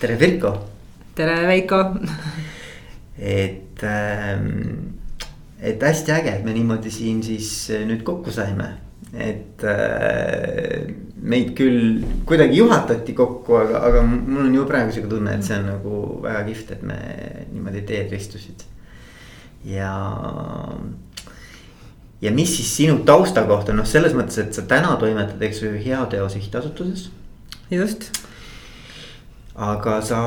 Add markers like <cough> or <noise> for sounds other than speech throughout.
tere, Virko. tere, Veiko et ähm,, et hästi äge, et me niimoodi siin siis nüüd kokku saime, et äh, meid küll kuidagi juhatati kokku, aga, aga mul on juba praegu sihuke tunne, et see on nagu väga kihvt, et me niimoodi teed ristusid. ja, ja mis siis sinu tausta kohta, noh, selles mõttes, et sa täna toimetad, eks ju, Heateo sihtasutuses. just aga sa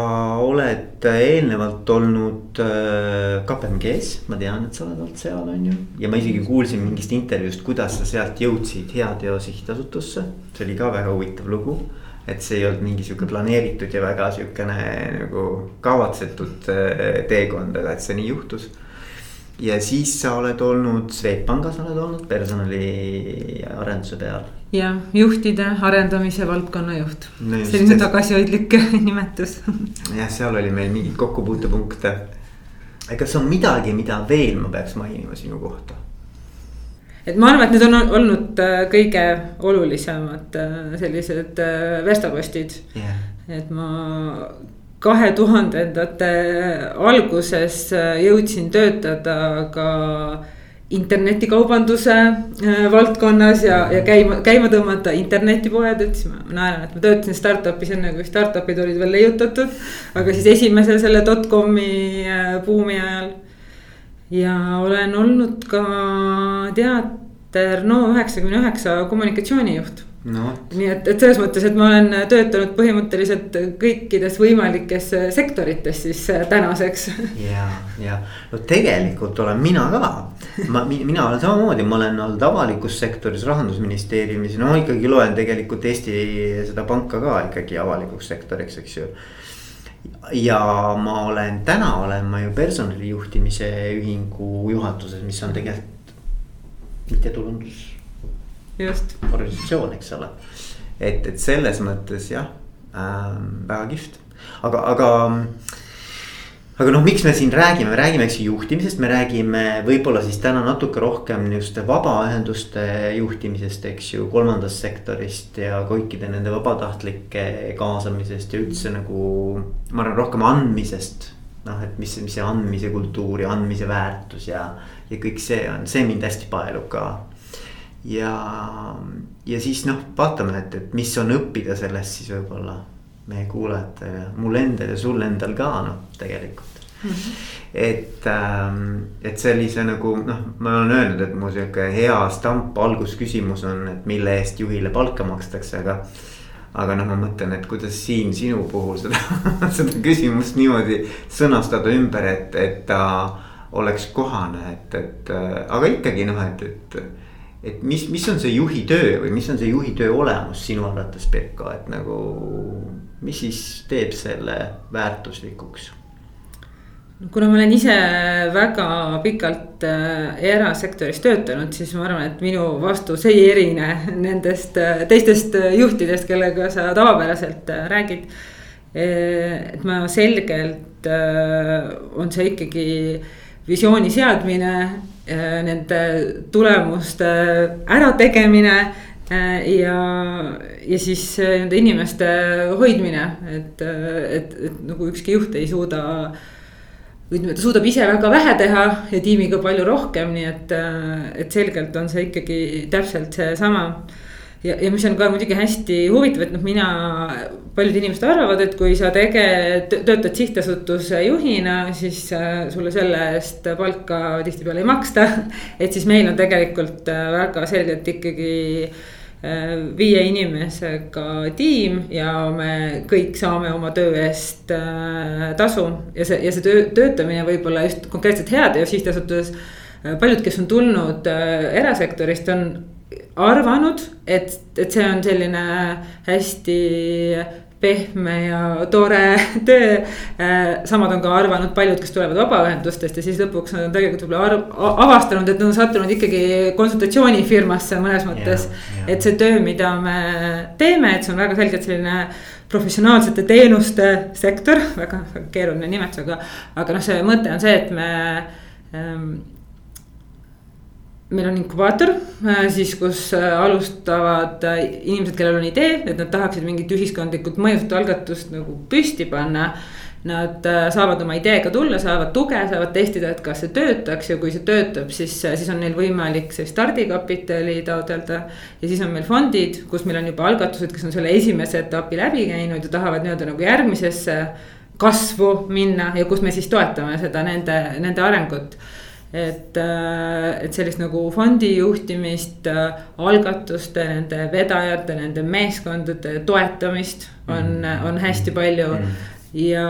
oled eelnevalt olnud äh, KPMG-s, ma tean, et sa oled olnud seal, on ju. ja ma isegi kuulsin mingist intervjuust, kuidas sa sealt jõudsid Heateo sihtasutusse, see oli ka väga huvitav lugu. et see ei olnud mingi sihuke planeeritud ja väga sihukene nagu kavatsetud äh, teekond, aga et see nii juhtus ja siis sa oled olnud Swedbankis oled olnud personaliarenduse peal. jah, juhtide arendamise valdkonna juht no, selline see... tagasihoidlik <laughs> nimetus. jah, seal oli meil mingeid kokkupuutepunkte. kas on midagi, mida veel ma peaks mainima sinu kohta? et ma arvan, et need on olnud äh, kõige olulisemad äh, sellised äh, verstapostid yeah.. et ma kahe tuhandendate alguses jõudsin töötada ka internetikaubanduse äh, valdkonnas ja, ja käima, käima tõmmata internetipoed, et siis ma naeran, et ma töötasin startup'is enne kui startup'id olid veel leiutatud. aga siis esimese selle dotcom'i äh, buumi ajal. ja olen olnud ka teater No üheksakümne üheksa kommunikatsioonijuht no.. nii et, et selles mõttes, et ma olen töötanud põhimõtteliselt kõikides võimalikes sektorites siis äh, tänaseks. ja, ja no tegelikult olen mina ka, ma, mina olen samamoodi, ma olen olnud avalikus sektoris, rahandusministeeriumis, no ikkagi loen tegelikult Eesti seda panka ka ikkagi avalikuks sektoriks, eks ju ja ma olen, täna olen ma ju personalijuhtimise ühingu juhatuses, mis on tegelikult mittetulundus. Organisatsioon, eks ole. et, et selles mõttes jah ähm,, väga kihvt, aga, aga aga noh, miks me siin räägime, me räägime, eks ju juhtimisest, me räägime võib-olla siis täna natuke rohkem niisuguste vabaühenduste juhtimisest, eks ju, kolmandast sektorist ja kõikide nende vabatahtlike kaasamisest ja üldse nagu. ma arvan rohkem andmisest, noh, et mis, mis see andmise kultuur ja andmise väärtus ja, ja kõik see on, see mind hästi paelub ka ja, ja siis noh, vaatame, et, et mis on õppida sellest siis võib-olla meie kuulajatele, mul endal ja sul endal ka noh, tegelikult mm. -hmm. et, ähm, et sellise nagu noh, ma olen öelnud, et mu sihuke hea stamp algusküsimus on, et mille eest juhile palka makstakse, aga. aga noh, ma mõtlen, et kuidas siin sinu puhul seda <laughs> seda küsimust niimoodi sõnastada ümber, et, et ta oleks kohane, et, et aga ikkagi noh, et, et et mis, mis on see juhi töö või mis on see juhi töö olemus sinu arvates, Pirko, et nagu. mis siis teeb selle väärtuslikuks? kuna ma olen ise väga pikalt äh, erasektoris töötanud, siis ma arvan, et minu vastus ei erine <laughs> nendest äh, teistest äh, juhtidest, kellega sa tavapäraselt räägid. et ma selgelt on see ikkagi visiooni seadmine nende tulemuste ärategemine äh, ja, ja siis äh, nende inimeste hoidmine, et, et, et nagu ükski juht ei suuda. ütleme, ta suudab ise väga vähe teha ja tiimiga palju rohkem, nii et, et selgelt on see ikkagi täpselt seesama ja, ja mis on ka muidugi hästi huvitav, et noh, mina, paljud inimesed arvavad, et kui sa tege-, töötad sihtasutuse juhina, siis äh, sulle selle eest palka tihtipeale ei maksta. <laughs> et siis meil on tegelikult äh, väga selgelt ikkagi äh, viie inimesega tiim ja me kõik saame oma töö eest tasu. ja see, ja see töö, töötamine võib-olla just konkreetselt Heateo sihtasutuses. paljud, kes on tulnud erasektorist, on arvanud, et, et see on selline hästi pehme ja tore <laughs> töö. samad on ka arvanud paljud, kes tulevad vabaühendustest ja siis lõpuks nad on tegelikult võib-olla avastanud, et nad on sattunud ikkagi konsultatsioonifirmasse mõnes mõttes. et see töö, mida me teeme, et see on väga selgelt selline professionaalsete teenuste sektor, väga, <laughs> väga keeruline nimetus, aga, aga noh, see mõte on see, et me ähm, meil on inkubaator, siis kus alustavad inimesed, kellel on idee, et nad tahaksid mingit ühiskondlikult mõjuvat algatust nagu püsti panna Nad äh, saavad oma ideega tulla, saavad tuge, saavad testida, et kas see töötaks ja kui see töötab, siis, äh, siis on neil võimalik see stardikapitali taotleda. ja siis on meil fondid, kus meil on juba algatused, kes on selle esimese etapi läbi käinud ja tahavad nii-öelda nagu järgmisesse kasvu minna ja kus me siis toetame seda nende, nende arengut et, äh, et sellist nagu fondi juhtimist, algatuste, nende vedajate, nende meeskondade toetamist on, on hästi palju. Mm. Ja,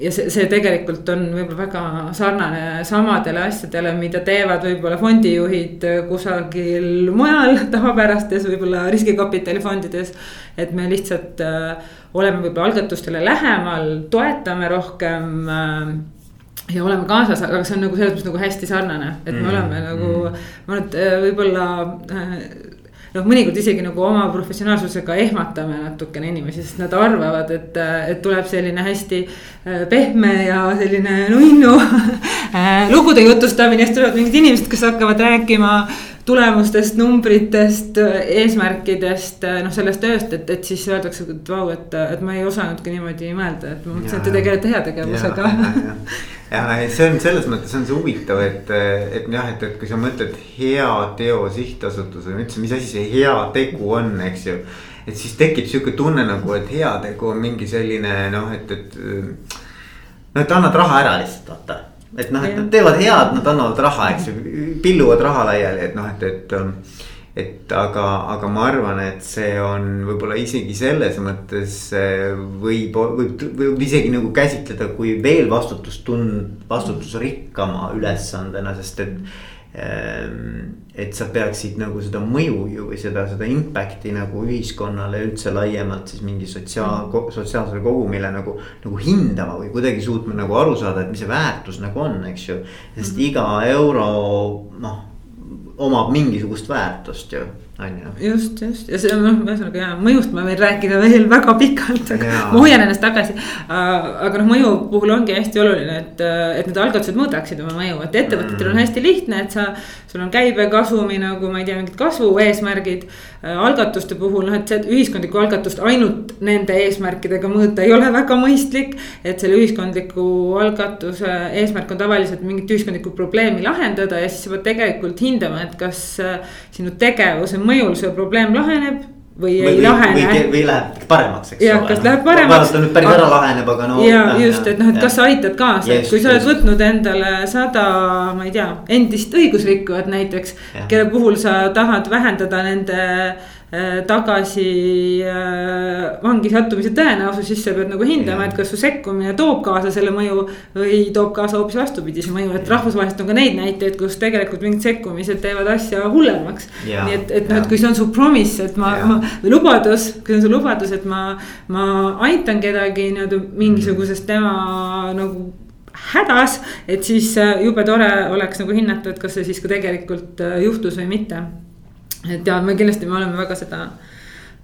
ja see, see tegelikult on võib-olla väga sarnane samadele asjadele, mida teevad võib-olla fondijuhid kusagil mujal <laughs> tavapärastes võib-olla riskikapitalifondides. et me lihtsalt äh, oleme võib-olla algatustele lähemal, toetame rohkem äh, ja oleme kaasas, aga see on nagu selles mõttes nagu hästi sarnane, et me mm, oleme nagu mm., ma arvan, et äh, võib-olla äh, noh, mõnikord isegi nagu oma professionaalsusega ehmatame natukene inimesi, sest nad arvavad, et, et tuleb selline hästi äh, pehme ja selline nunnu <laughs> äh, lugude jutustamine, siis tulevad mingid inimesed, kes hakkavad rääkima tulemustest, numbritest, eesmärkidest, noh sellest tööst, et, et siis öeldakse, et vau, et, et ma ei osanudki niimoodi mõelda, et ma mõtlesin, et te tegelete heategevusega. ja see on selles mõttes on see huvitav, et, et jah, et, et kui sa mõtled heateo sihtasutusele, ma ütlesin, mis asi see heategu on, eks ju. et siis tekib sihuke tunne nagu, et heategu on mingi selline noh, et, et. no, et annad raha ära lihtsalt vaata et noh, et nad teevad head, nad annavad raha, eks ju, pilluvad raha laiali, et noh, et, et. Ähm, et aga, aga ma arvan, et see on võib-olla isegi selles mõttes äh, võib, võib, võib isegi nagu käsitleda kui veel vastutustund-, vastutusrikkama ülesandena, sest et et sa peaksid nagu seda mõju ju või seda, seda impact'i nagu ühiskonnale üldse laiemalt siis mingi sotsiaal, mm. sotsiaalsele kogumile nagu. nagu hindama või kuidagi suutma nagu aru saada, et mis see väärtus nagu on, eks ju. sest -hmm. iga euro noh, omab mingisugust väärtust ju on ju. just, just ja see noh, ühesõnaga ja mõjust ma võin rääkida veel <laughs> väga pikalt, aga ma hoian ennast tagasi. aga noh, mõju puhul ongi hästi oluline, et, et need algatused mõõdaksid oma mõju, et ettevõtetel on mm. hästi lihtne, et sa. sul on käibekasumi nagu ma ei tea, mingid kasvueesmärgid. algatuste puhul noh, et see ühiskondlikku algatust ainult nende eesmärkidega mõõta ei ole väga mõistlik. et selle ühiskondliku algatuse eesmärk on tavaliselt mingit ühiskondlikku probleemi lahendada ja siis sa pead tegelikult hindama, et kas sinu tegevuse mõjul see probleem laheneb või ei või, lahene. või, läheb paremaks, eks ole. jah, kas läheb paremaks. vaadata nüüd päris ära laheneb, aga no. ja just, et noh, et kas sa aitad kaasa, et kui sa oled võtnud endale sada, ma ei tea, endist õigusrikkujat näiteks. kelle puhul sa tahad vähendada nende Äh, tagasi äh, vangi sattumise tõenäosus, siis sa pead nagu hindama, et kas su sekkumine toob kaasa selle mõju. või toob kaasa hoopis vastupidise mõju, et rahvusvaheliselt on ka neid näiteid, kus tegelikult mingid sekkumised teevad asja hullemaks. nii et, et noh, et kui see on su promise, et ma, ma või lubadus, kui see on su lubadus, et ma, ma aitan kedagi nii-öelda mingisugusest tema nagu hädas, et siis äh, jube tore oleks nagu hinnata, et kas see siis ka tegelikult juhtus või mitte et ja me kindlasti, me oleme väga seda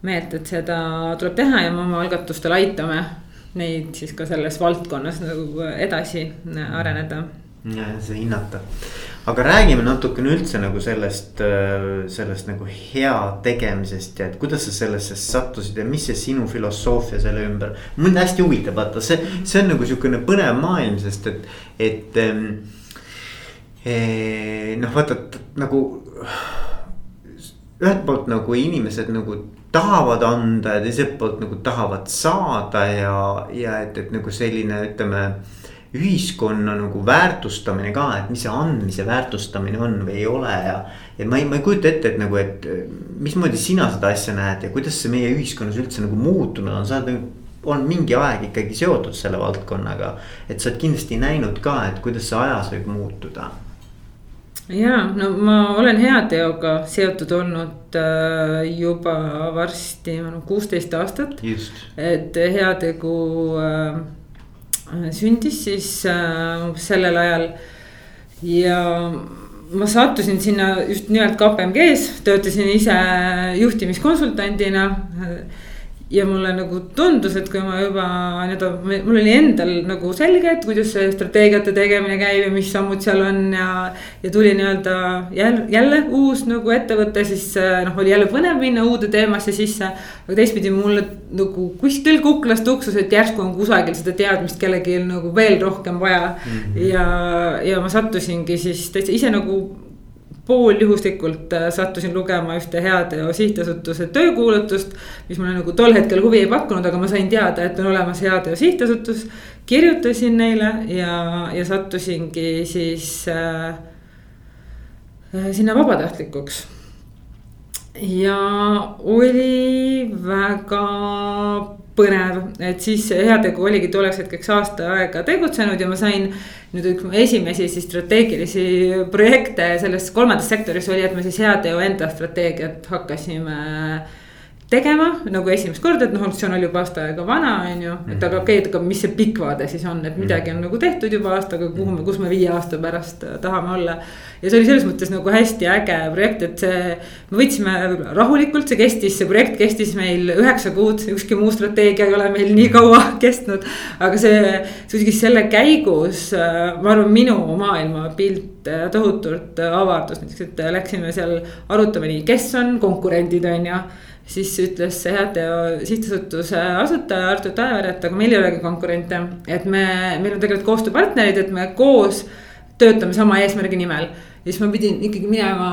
meelt, et seda tuleb teha ja me oma algatustel aitame neid siis ka selles valdkonnas nagu edasi areneda. ja, see hinnata, aga räägime natukene üldse nagu sellest, sellest nagu hea tegemisest ja et kuidas sa sellesse sattusid ja mis see sinu filosoofia selle ümber. mind hästi huvitab, vaata see, see on nagu sihukene põnev maailm, sest et, et eh, noh, vaata nagu ühelt poolt nagu inimesed nagu tahavad anda ja teiselt poolt nagu tahavad saada ja, ja et, et nagu selline, ütleme. ühiskonna nagu väärtustamine ka, et mis see andmise väärtustamine on või ei ole ja. ja ma ei, ma ei kujuta ette, et nagu, et mismoodi sina seda asja näed ja kuidas see meie ühiskonnas üldse nagu muutunud on, sa oled nagu on mingi aeg ikkagi seotud selle valdkonnaga. et sa oled kindlasti näinud ka, et kuidas see ajas võib muutuda ja no ma olen heateoga seotud olnud äh, juba varsti kuusteist aastat. et heategu äh, sündis siis äh, sellel ajal ja ma sattusin sinna just nimelt KPMG-s, töötasin ise juhtimiskonsultandina ja mulle nagu tundus, et kui ma juba nii-öelda, mul oli endal nagu selge, et kuidas see strateegiate tegemine käib ja mis sammud seal on ja. ja tuli nii-öelda jälle, jälle uus nagu ettevõte, siis noh, oli jälle põnev minna uude teemasse sisse. aga teistpidi mulle nagu kuskil kuklas tuksus, et järsku on kusagil seda teadmist kellelgi nagu veel rohkem vaja mm. -hmm. ja, ja ma sattusingi siis täitsa ise nagu pooljuhuslikult äh, sattusin lugema ühte Heateo sihtasutuse töökuulutust. mis mulle nagu tol hetkel huvi ei pakkunud, aga ma sain teada, et on olemas Heateo sihtasutus. kirjutasin neile ja, ja sattusingi siis äh, äh sinna vabatahtlikuks. ja oli väga põnev, et siis heategu oligi tolleks hetkeks aasta aega tegutsenud ja ma sain. nüüd üks esimesi siis strateegilisi projekte selles kolmandas sektoris oli, et me siis heateo enda strateegiat hakkasime tegema nagu esimest korda, et noh, see on juba aasta aega vana, on ju, et aga okei okay,, et aga mis see pikk vaade siis on, et midagi on nagu tehtud juba aastaga, kuhu me, kus me viie aasta pärast tahame olla. ja see oli selles mõttes nagu hästi äge projekt, et see, me võtsime rahulikult, see kestis, see projekt kestis meil üheksa kuud, ükski muu strateegia ei ole meil nii kaua <laughs> kestnud. aga see, kuidagi selle käigus, ma arvan, minu maailmapilt tohutult avardus, näiteks, et läksime seal arutama nii, kes on konkurendid, on ju siis ütles see Heateo sihtasutuse asutaja Artur Taever, et aga meil ei olegi konkurente. et me, meil on tegelikult koostööpartnerid, et me koos töötame sama eesmärgi nimel. ja siis ma pidin ikkagi minema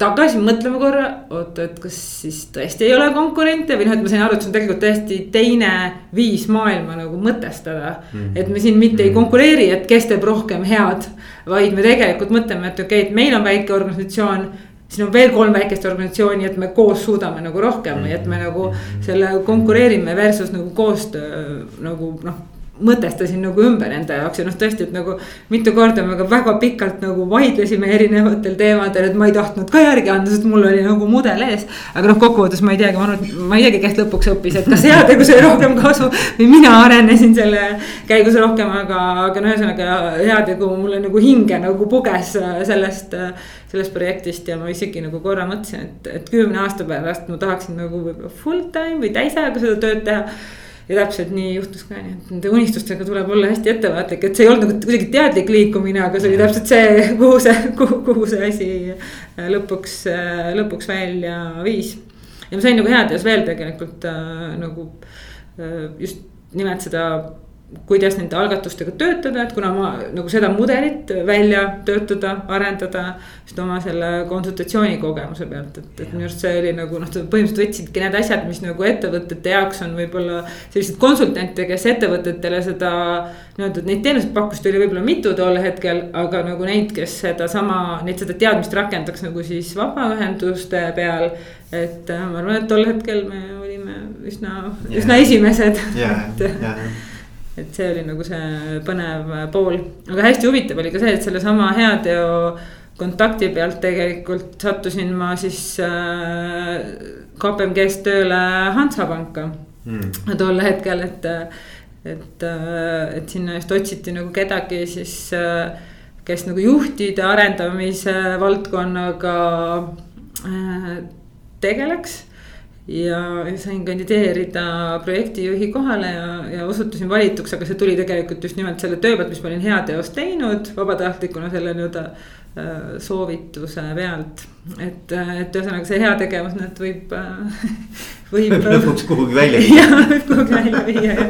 tagasi mõtlema korra, oota, et kas siis tõesti ei ole konkurente või noh, et ma sain aru, et see on tegelikult täiesti teine viis maailma nagu mõtestada mm. -hmm. et me siin mitte ei mhm. konkureeri, et kes teeb rohkem head, vaid me tegelikult mõtleme, et okei okay,, et meil on väike organisatsioon siin on veel kolm väikest organisatsiooni, et me koos suudame nagu rohkem et me nagu selle konkureerime versus nagu koostöö nagu noh mõtestasin nagu ümber enda jaoks ja noh, tõesti, et nagu mitu korda me ka väga pikalt nagu vaidlesime erinevatel teemadel, et ma ei tahtnud ka järgi anda, sest mul oli nagu mudel ees. aga noh, kokkuvõttes ma ei teagi, ma arvan, ma ei teagi, kes lõpuks õppis, et kas heategus oli rohkem kasu või mina arenesin selle käigus rohkem, aga, aga no ühesõnaga heategu mulle nagu hinge nagu puges sellest sellest projektist ja ma isegi nagu korra mõtlesin, et, et kümne aasta pärast ma tahaksin nagu võib-olla full time või täisajaga seda tööd teha. Ja täpselt nii juhtus ka, nii et nende unistustega tuleb olla hästi ettevaatlik, et see ei olnud nagu kuidagi teadlik liikumine, aga see oli täpselt see, kuhu see, kuhu, kuhu see asi lõpuks, lõpuks välja viis. ja ma sain nagu heades veel tegelikult äh, nagu äh, just nimelt seda kuidas nende algatustega töötada, et kuna ma nagu seda mudelit välja töötada, arendada. just oma selle konsultatsiooni kogemuse pealt, et, et minu arust see oli nagu noh, põhimõtteliselt võtsidki need asjad, mis nagu ettevõtete jaoks on võib-olla. selliseid konsultante, kes ettevõtetele seda nii-öelda neid teenuseid pakkusid, oli võib-olla mitu tol hetkel, aga nagu neid, kes sedasama, neid seda teadmist rakendaks nagu siis vabaühenduste peal. et äh, ma arvan, et tol hetkel me olime üsna, üsna esimesed yeah,. Yeah, <laughs> yeah et see oli nagu see põnev pool, aga hästi huvitav oli ka see, et sellesama heateo kontakti pealt tegelikult sattusin ma siis äh, KPMG-st tööle Hansapanka mm. tol hetkel, et. et, äh, et sinna just otsiti nagu kedagi siis, äh, kes nagu juhtide arendamise valdkonnaga äh, tegeleks ja sain kandideerida projektijuhi kohale ja, ja osutusin valituks, aga see tuli tegelikult just nimelt selle töö pealt, mis ma olin heateost teinud vabatahtlikuna selle nii-öelda soovituse pealt. et, äh, et ühesõnaga see heategevus nüüd võib, äh, <laughs> võib. <laughs> lõpuks kuhugi välja viia. jah, võib kuhugi välja viia ja,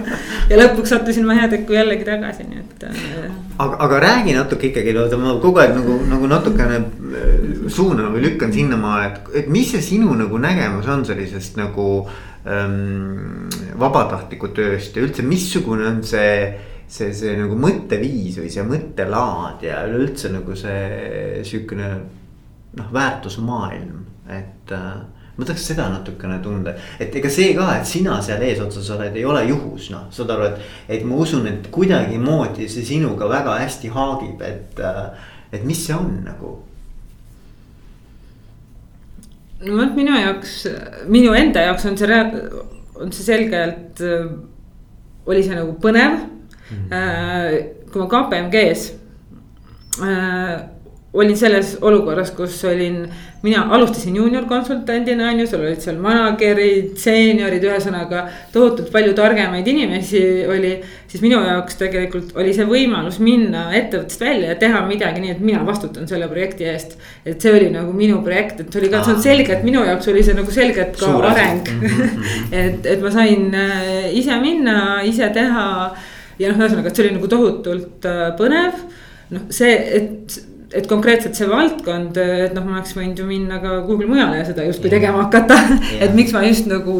ja lõpuks sattusin ma heatekku jällegi tagasi, nii et. aga, aga räägi natuke ikkagi, vaata ma kogu aeg nagu, nagu natukene suunan või lükkan sinnamaale, et, et mis see sinu nagu nägemus on sellisest nagu ähm, vabatahtliku tööst ja üldse, missugune on see see, see nagu mõtteviis või see mõttelaad ja üleüldse nagu see sihukene noh, väärtusmaailm, et äh, ma tahaks seda natukene tunda, et ega see ka, et sina seal eesotsas oled, ei ole juhus, noh, saad aru, et. et ma usun, et kuidagimoodi see sinuga väga hästi haagib, et, äh, et mis see on nagu no vot minu jaoks, minu enda jaoks on see, on see selgelt, äh, oli see nagu põnev. Kui ma KPMG-s äh, olin selles olukorras, kus olin, mina alustasin juunior konsultandina on ju, sul olid seal manager'id, seeniorid, ühesõnaga tohutult palju targemaid inimesi oli. siis minu jaoks tegelikult oli see võimalus minna ettevõttest välja ja teha midagi nii, et mina vastutan selle projekti eest. et see oli nagu minu projekt, et see oli ka ah. selge, et minu jaoks oli see nagu selgelt ka Suur areng mm. -hmm. <laughs> et, et ma sain äh, ise minna, ise teha ja noh, ühesõnaga, et see oli nagu tohutult äh, põnev noh, see, et et konkreetselt see valdkond, et noh, ma oleks võinud ju minna ka kuhugi mujale ja seda justkui tegema hakata et miks ma just nagu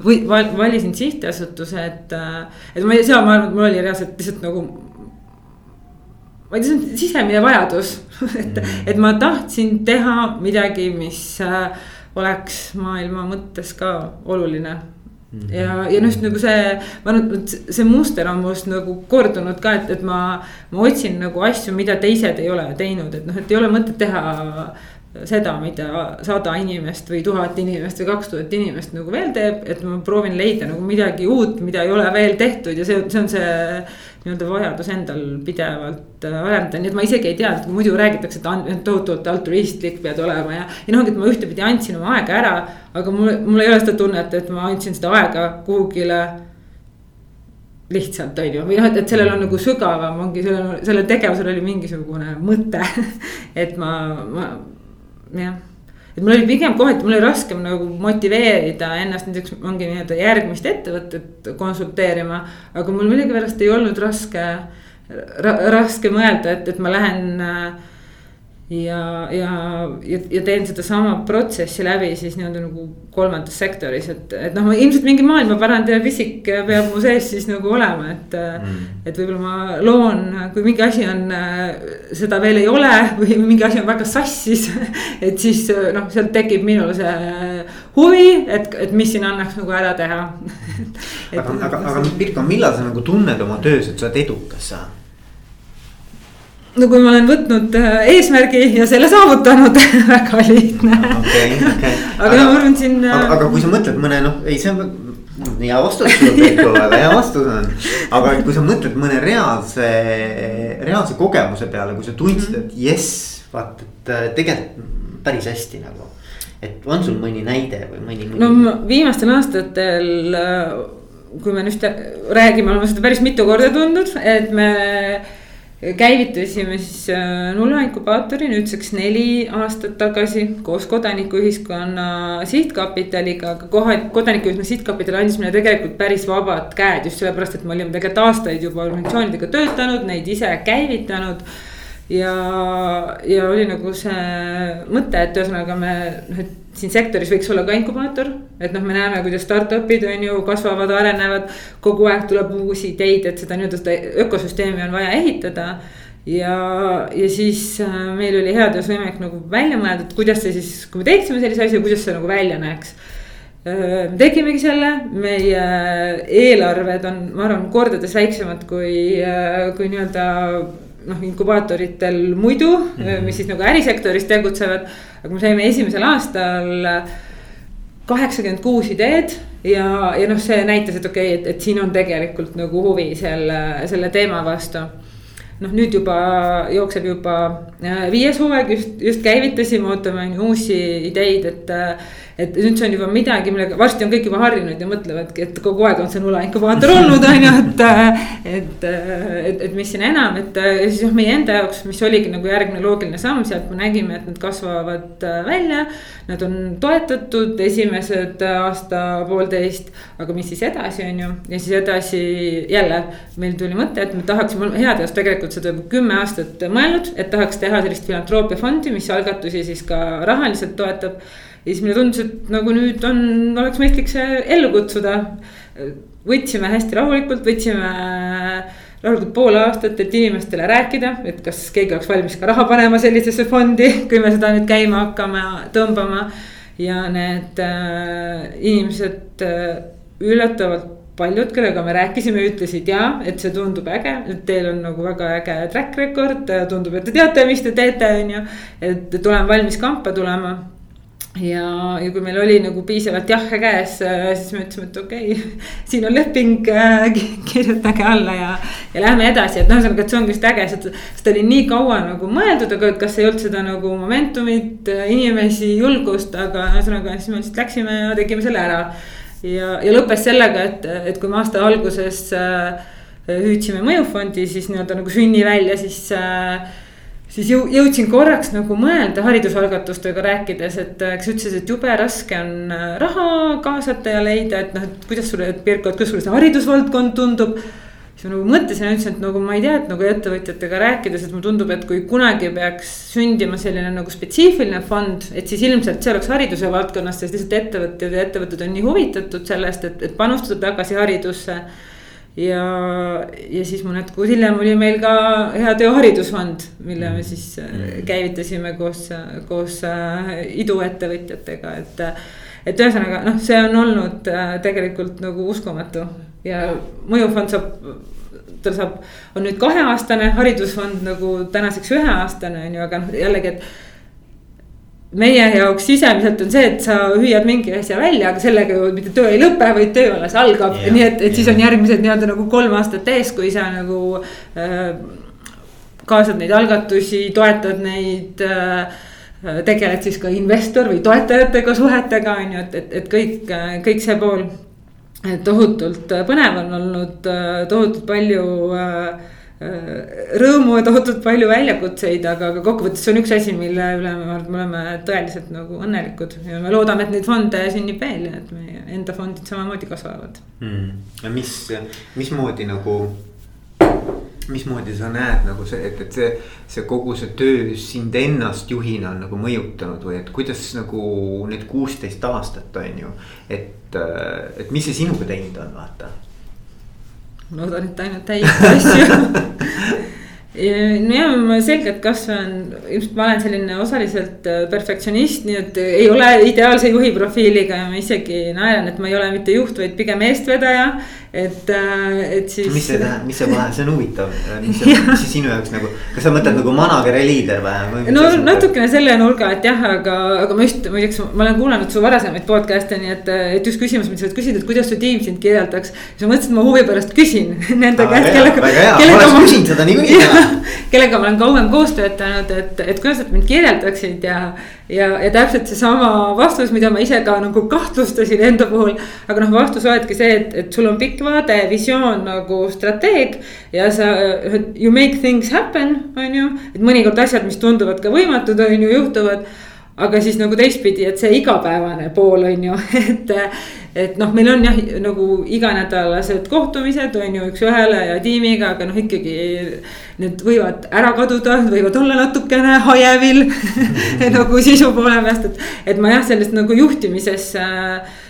või valisin sihtasutuse, et. et ma ei, seal ma arvan, et mul oli reaalselt lihtsalt nagu. ma ei tea, see on sisemine vajadus <laughs> et, mm. et ma tahtsin teha midagi, mis äh, oleks maailma mõttes ka oluline. Ja, ja noh, nagu see, ma arvan, et see muster on must nagu kordunud ka, et, et ma, ma otsin nagu asju, mida teised ei ole teinud, et noh, et ei ole mõtet teha seda, mida sada inimest või tuhat inimest või kaks tuhat inimest nagu veel teeb, et ma proovin leida nagu midagi uut, mida ei ole veel tehtud ja see, see on see nii-öelda vajadus endal pidevalt äh, arendada, nii et ma isegi ei tea, et muidu räägitakse, et tohutult altruistlik pead olema ja. ja noh, et ma ühtepidi andsin oma aega ära, aga mul, mul ei ole seda tunnet, et ma andsin seda aega kuhugile lihtsalt on ju, või noh, et, et sellel on nagu sügavam, ongi sellel, sellel tegevusel oli mingisugune mõte <laughs> et ma, ma jah et mul oli pigem kohati, mul oli raskem nagu motiveerida ennast näiteks ongi nii-öelda järgmist ettevõtet konsulteerima. aga mul millegipärast ei olnud raske ra, raske mõelda, et, et ma lähen äh, ja, ja, ja, ja teen sedasama protsessi läbi siis nii-öelda nagu kolmandas sektoris, et, et noh, ilmselt mingi maailmaparandaja pisik peab mu sees siis nagu olema, et mm.. et võib-olla ma loon, kui mingi asi on, seda veel ei ole või mingi asi on väga sassis <laughs> et siis noh, sealt tekib minul see huvi, et, et mis siin annaks nagu ära teha <laughs> aga, aga, aga <laughs> Pirko, millal sa nagu tunned oma töös, et sa oled edukas sa? No kui ma olen võtnud äh, eesmärgi ja selle saavutanud <laughs> väga lihtne okay,. Okay. aga no ma arvan siin. Äh, aga, aga kui sa mõtled mõne noh, ei see on hea vastus väga hea vastus on. aga kui sa mõtled mõne reaalse, reaalse kogemuse peale, kui sa tundsid, et jess, vaat, et äh, tegelikult päris hästi nagu. et on sul mõni näide või mõni, mõni...? no viimastel aastatel, kui me nüüd räägime, oleme seda päris mitu korda tundnud, et me käivitasime siis äh, Nulla inkubaatori nüüdseks neli aastat tagasi koos kodanikuühiskonna sihtkapitaliga, aga kohe kodanikuühiskonna sihtkapital andis meile tegelikult päris vabad käed just sellepärast, et me olime tegelikult aastaid juba organisatsioonidega töötanud, neid ise käivitanud ja, ja oli nagu see mõte, et ühesõnaga me noh, et siin sektoris võiks olla ka inkubaator. et noh, me näeme, kuidas startup'id on ju kasvavad, arenevad, kogu aeg tuleb uusi ideid, et seda nii-öelda seda ökosüsteemi on vaja ehitada. ja, ja siis äh, meil oli headusvõimek nagu välja mõelda, et kuidas see siis, kui me teeksime sellise asja, kuidas see nagu välja näeks äh, me tegimegi selle, meie eelarved on, ma arvan, kordades väiksemad kui, äh, kui nii-öelda noh, inkubaatoritel muidu mm, -hmm. mis siis nagu ärisektoris tegutsevad. aga me saime esimesel aastal kaheksakümmend kuus ideed ja, ja noh, see näitas, et okei okay,, et, et siin on tegelikult nagu huvi selle, selle teema vastu noh, nüüd juba jookseb juba äh, viies hooaeg just, just käivitasime, ootame uusi ideid, et et nüüd see on juba midagi, millega varsti on kõik juba harjunud ja mõtlevadki, et kogu aeg on see nula inkubaator olnud, <laughs> on ju, et. et, et, et mis siin enam, et ja siis noh, meie enda jaoks, mis oligi nagu järgmine loogiline samm, sealt me nägime, et nad kasvavad välja. Nad on toetatud esimesed aasta-poolteist, aga mis siis edasi, on ju, ja siis edasi jälle meil tuli mõte, et me tahaksime, heateos tegelikult seda juba kümme aastat mõelnud, et tahaks teha sellist filantropia mis algatusi siis ka rahaliselt toetab ja siis mulle tundus, et nagu nüüd on, oleks mõistlik see ellu kutsuda. võtsime hästi rahulikult, võtsime rahulikult pool aastat, et inimestele rääkida, et kas keegi oleks valmis ka raha panema sellisesse fondi, kui me seda nüüd käima hakkame tõmbama. ja need äh, inimesed äh, üllatavalt paljud, kellega me rääkisime, ütlesid ja, et see tundub äge, et teil on nagu väga äge track record, tundub, et te teate, mis te teete, on ju. et olen valmis kampa tulema ja, ja kui meil oli nagu piisavalt jahhe käes, siis me ütlesime, et okei okay, <laughs> siin on leping, <laughs> kirjutage alla ja. ja lähme edasi, et noh, ühesõnaga, et see ongi just äge, seda oli nii kaua nagu mõeldud, aga et kas ei olnud seda nagu momentumit, inimesi, julgust, aga ühesõnaga siis me lihtsalt läksime ja tegime selle ära. ja, ja lõppes sellega, et, et kui me aasta alguses äh, hüüdsime mõjufondi, siis nii-öelda nagu sünni välja, siis äh, siis jõu-, jõudsin korraks nagu mõelda haridusalgatustega rääkides, et äh, kes ütles, et jube raske on äh, raha kaasata ja leida, et noh, et kuidas sulle, Pirko, et kuidas sulle see haridusvaldkond tundub. siis ma nagu mõtlesin ja ütlesin, et nagu ma ei tea, et nagu ettevõtjatega rääkides, et mulle tundub, et kui kunagi peaks sündima selline nagu spetsiifiline fond. et siis ilmselt see oleks hariduse valdkonnast, sest lihtsalt ettevõtjad ja ettevõtted on nii huvitatud sellest, et, et panustada tagasi haridusse ja, ja siis mõned kuud hiljem oli meil ka Hea Töö Haridusfond, mille me siis äh, mm. käivitasime koos, koos äh, iduettevõtjatega, et. et ühesõnaga noh, see on olnud äh, tegelikult nagu uskumatu ja mõjufond saab tal saab, on nüüd kaheaastane, haridusfond nagu tänaseks üheaastane on ju, aga noh jällegi, et meie jaoks sisemiselt on see, et sa hüüad mingi asja välja, aga sellega ju mitte töö ei lõpe, vaid töö alles algab yeah,. nii et, et yeah. siis on järgmised nii-öelda nagu kolm aastat ees, kui sa nagu äh, kaasad neid algatusi, toetad neid äh, tegeled siis ka investor või toetajatega suhetega on ju, et, et, et kõik, kõik see pool. tohutult põnev on olnud, tohutult palju äh, Äh, rõõmu ja tohutult palju väljakutseid, aga, aga kokkuvõttes see on üks asi, mille üle me, me oleme tõeliselt nagu õnnelikud ja me loodame, et neid fonde sünnib veel ja et meie enda fondid samamoodi kasvavad. Mm.. ja mis, mismoodi nagu, mismoodi sa näed nagu see, et, et see, see kogu see töö sind ennast juhina on nagu mõjutanud või et kuidas nagu need kuusteist aastat on ju, et, et mis see sinuga teinud on, vaata loodan, et ainult täiesti <laughs> asju. No ja ma selgelt kasvan, ilmselt ma olen selline osaliselt äh, perfektsionist, nii et ei ole ideaalse juhi profiiliga ja ma isegi naeran, et ma ei ole mitte juht, vaid pigem eestvedaja et, äh, et siis. mis see tähendab, mis see vahe, see on huvitav, mis see, <laughs> mis see sinu jaoks nagu, kas sa mõtled nagu manager ja liider või? no natukene selle nurga, et jah, aga, aga ma just muideks, ma olen kuulanud su varasemaid podcast'e, nii et, et just küsimus, mida sa oled küsinud, et kuidas su tiim sind kirjeldaks. siis ma mõtlesin, et ma huvi pärast küsin <laughs> nende käest, kellega. väga hea, ma oleks küsinud seda niikuinii täna. <laughs> kellega ma olen kauem koos töötanud, et, et kuidas nad mind kirjeldaksid ja ja, ja täpselt seesama vastus, mida ma ise ka nagu kahtlustasin enda puhul. aga noh, vastus olebki see, et, et sul on pikk vaade, visioon nagu strateeg. ja sa, you make things happen, on ju, et mõnikord asjad, mis tunduvad ka võimatud, on ju, juhtuvad aga siis nagu teistpidi, et see igapäevane pool on ju, <laughs> et. Et noh, meil on jah, nagu iganädalased kohtumised on ju üks-ühele ja tiimiga, aga noh, ikkagi. Need võivad ära kaduda, võivad olla natukene hajevil <laughs> nagu sisu poole pealt, et, et ma jah, sellest nagu juhtimises äh,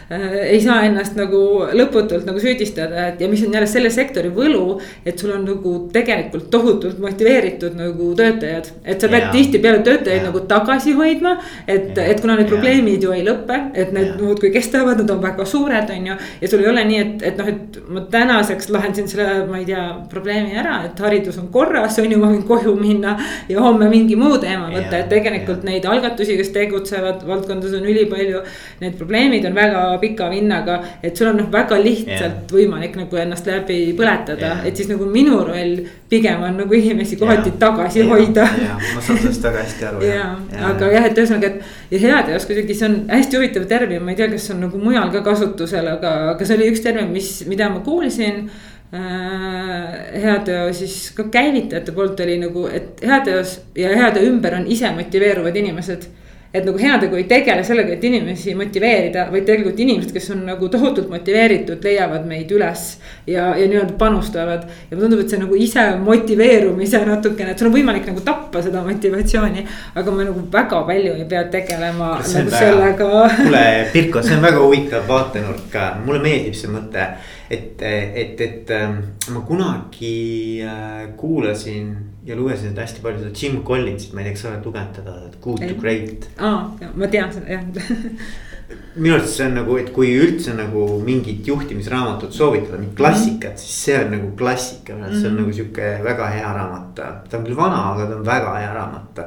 ei saa ennast nagu lõputult nagu süüdistada, et ja mis on jälle selle sektori võlu. et sul on nagu tegelikult tohutult motiveeritud nagu töötajad, et sa pead tihtipeale töötajaid ja. nagu tagasi hoidma. et, et kuna need ja. probleemid ju ei lõpe, et need muudkui kestavad, nad on väga suured, on ju. ja sul ei ole nii, et, et noh, et ma tänaseks lahendasin selle, ma ei tea, probleemi ära, et haridus on korras, on ju, ma võin koju minna. ja homme mingi muu teema võtta, et tegelikult ja. neid algatusi, kes tegutsevad valdkondades on ülipalju. Need probleemid on väga pika vinnaga, et sul on noh, väga lihtsalt yeah. võimalik nagu ennast läbi põletada yeah., et siis nagu minu roll pigem on nagu inimesi kohati yeah. tagasi yeah. hoida. Yeah. ma saan sellest väga hästi aru ja, ja, aga jah, et ühesõnaga, et ja heateos kuidagi see on hästi huvitav termin, ma ei tea, kas on nagu mujal ka kasutusel, aga, aga see oli üks termin, mis, mida ma kuulsin äh, heateo siis ka käivitajate poolt oli nagu, et heateos ja heateo ümber on ise motiveeruvad inimesed et nagu heategu ei tegele sellega, et inimesi motiveerida, vaid tegelikult inimesed, kes on nagu tohutult motiveeritud, leiavad meid üles. ja, ja nii-öelda panustavad ja mulle tundub, et see nagu ise motiveerumise natukene, et sul on võimalik nagu tappa seda motivatsiooni. aga me nagu väga palju ei pea tegelema nagu väga, sellega. kuule, Pirko, see on väga huvitav vaatenurk ka, mulle meeldib see mõte. et, et, et ähm, ma kunagi äh, kuulasin ja lugesin hästi palju seda Jim Collinsit, ma ei tea, kas sa oled lugenud teda, Good to Great. aa, ma tean seda jah <laughs> minu arust see on nagu, et kui üldse nagu mingit juhtimisraamatut soovitada, mingit klassikat, siis see on nagu klassika mm, -hmm. see on mhm. nagu sihuke väga hea raamat. ta on küll vana, aga ta on väga hea raamat.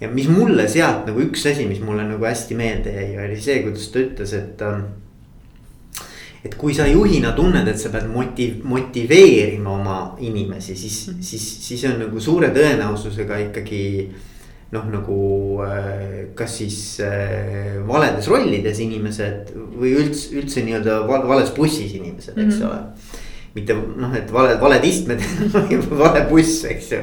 ja mis mulle sealt nagu üks asi, mis mulle nagu hästi meelde jäi, oli see, kuidas ta ütles, et ähm, et kui sa juhina tunned, et sa pead motiv-, motiveerima oma inimesi, siis -hmm. siis, siis on nagu suure tõenäosusega ikkagi noh, nagu äh, kas siis äh, valedes rollides inimesed või üldse, üldse nii-öelda vales bussis inimesed, eks mm -hmm. ole mitte noh, et valed, valed istmed <laughs> vale buss, eks ju.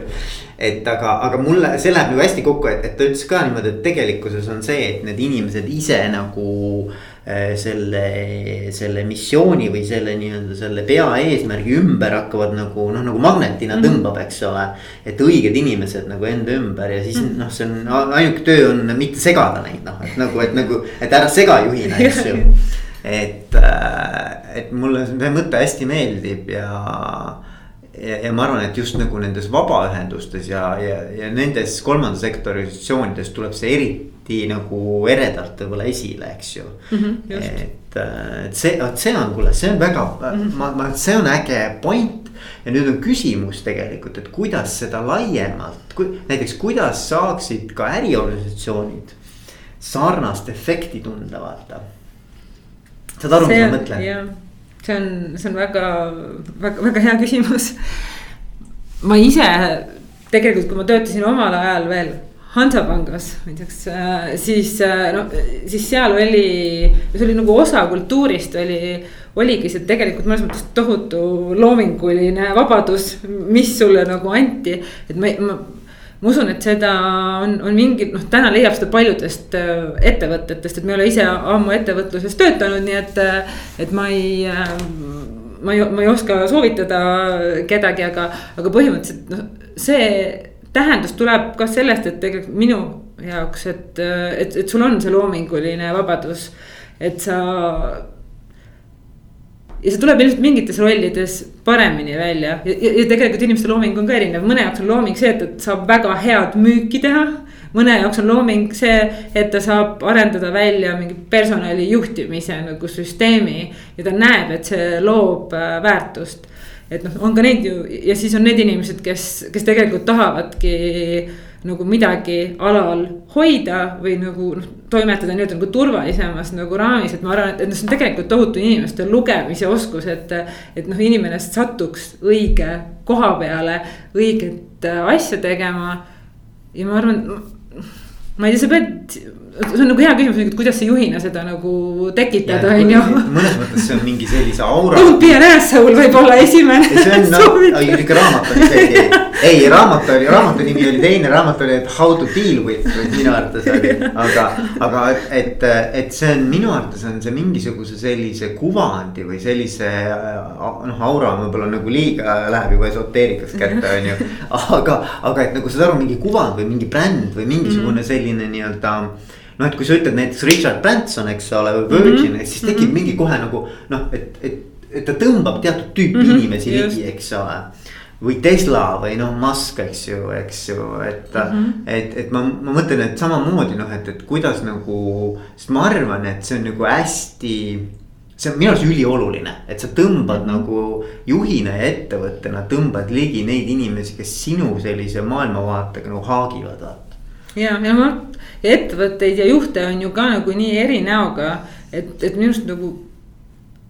et aga, aga mulle, see läheb nagu hästi kokku, et, et ta ütles ka niimoodi, et tegelikkuses on see, et need inimesed ise nagu äh, selle, selle missiooni või selle nii-öelda selle peaeesmärgi ümber hakkavad nagu noh, nagu magnetina mm -hmm. tõmbab, eks ole. et õiged inimesed nagu enda ümber ja siis mm -hmm. noh, see on ainuke töö on mitte segada neid noh, et nagu, et nagu, et ära sega juhina, <laughs> eks ju et, äh, et mulle see mõte hästi meeldib ja, ja, ja ma arvan, et just nagu nendes vabaühendustes ja, ja, ja nendes kolmanda sektori organisatsioonides tuleb see eriti nagu eredalt võib-olla esile, eks ju mm. -hmm, et, äh, et see, vot see on, kuule, see on väga mm, -hmm. ma, ma, see on äge point. ja nüüd on küsimus tegelikult, et kuidas seda laiemalt, näiteks kuidas saaksid ka äriorganisatsioonid sarnast efekti tunda, vaata saad aru, mis ma mõtlen? see on, see on väga, väga, väga hea küsimus. ma ise tegelikult, kui ma töötasin omal ajal veel Hansapangas näiteks, äh, siis äh, noh, siis seal oli, see oli nagu osa kultuurist oli, oligi see tegelikult mõnes mõttes tohutu loominguline vabadus, mis sulle nagu anti. et ma, ma ma usun, et seda on, on mingi noh, täna leiab seda paljudest äh, ettevõtetest, et me ei ole ise ammu ettevõtluses töötanud, nii et, et ma ei ma ei, ma ei oska soovitada kedagi, aga, aga põhimõtteliselt noh, see tähendus tuleb ka sellest, et tegelikult minu jaoks, et, et, et sul on see loominguline vabadus. et sa ja see tuleb ilmselt mingites rollides paremini välja ja, ja, ja tegelikult inimeste looming on ka erinev, mõne jaoks on looming see, et, et saab väga head müüki teha. mõne jaoks on looming see, et ta saab arendada välja mingi personali juhtimise nagu süsteemi ja ta näeb, et see loob äh, väärtust. Et noh, on ka neid ju ja siis on need inimesed, kes, kes tegelikult tahavadki nagu midagi alal hoida või nagu noh, toimetada nii-öelda nagu turvalisemas nagu raamis, et ma arvan, et, et see on tegelikult tohutu inimeste lugemise oskus, et. et noh, inimene satuks õige koha peale, õiget asja tegema. ja ma arvan, ma ei tea, sa pead see on nagu hea küsimus, et kuidas sa juhina seda nagu tekitada, on ju. mõnes mõttes see on mingi sellise aura. Don't be an asshole võib olla esimene. see on no, ikka raamat oli isegi, ei raamat oli, raamatu nimi oli teine, raamat oli How to deal with, minu arvates oli. aga, aga et, et see on minu arvates on see mingisuguse sellise kuvandi või sellise noh, aura võib-olla nagu liiga läheb juba esoteerikaks kätte, on ju. aga, aga et nagu saad aru, mingi kuvand või mingi bränd või mingisugune mhm. selline nii-öelda noh, et kui sa ütled näiteks Richard Branson, eks ole, või Virgin mm, -hmm. siis tekib mm -hmm. mingi kohe nagu noh, et, et, et ta tõmbab teatud tüüpi mm -hmm. inimesi ligi, eks ole või Tesla või noh, Musk, eks ju, eks ju, et mm, -hmm. et, et ma, ma mõtlen, et samamoodi noh, et, et kuidas nagu, sest ma arvan, et see on nagu hästi. see on minu arust ülioluline, et sa tõmbad mm -hmm. nagu juhina ja ettevõttena tõmbad ligi neid inimesi, kes sinu sellise maailmavaatega nagu haagivad, vaata ja, ja ma, ettevõtteid ja juhte on ju ka nagu nii eri näoga, et, et minu arust nagu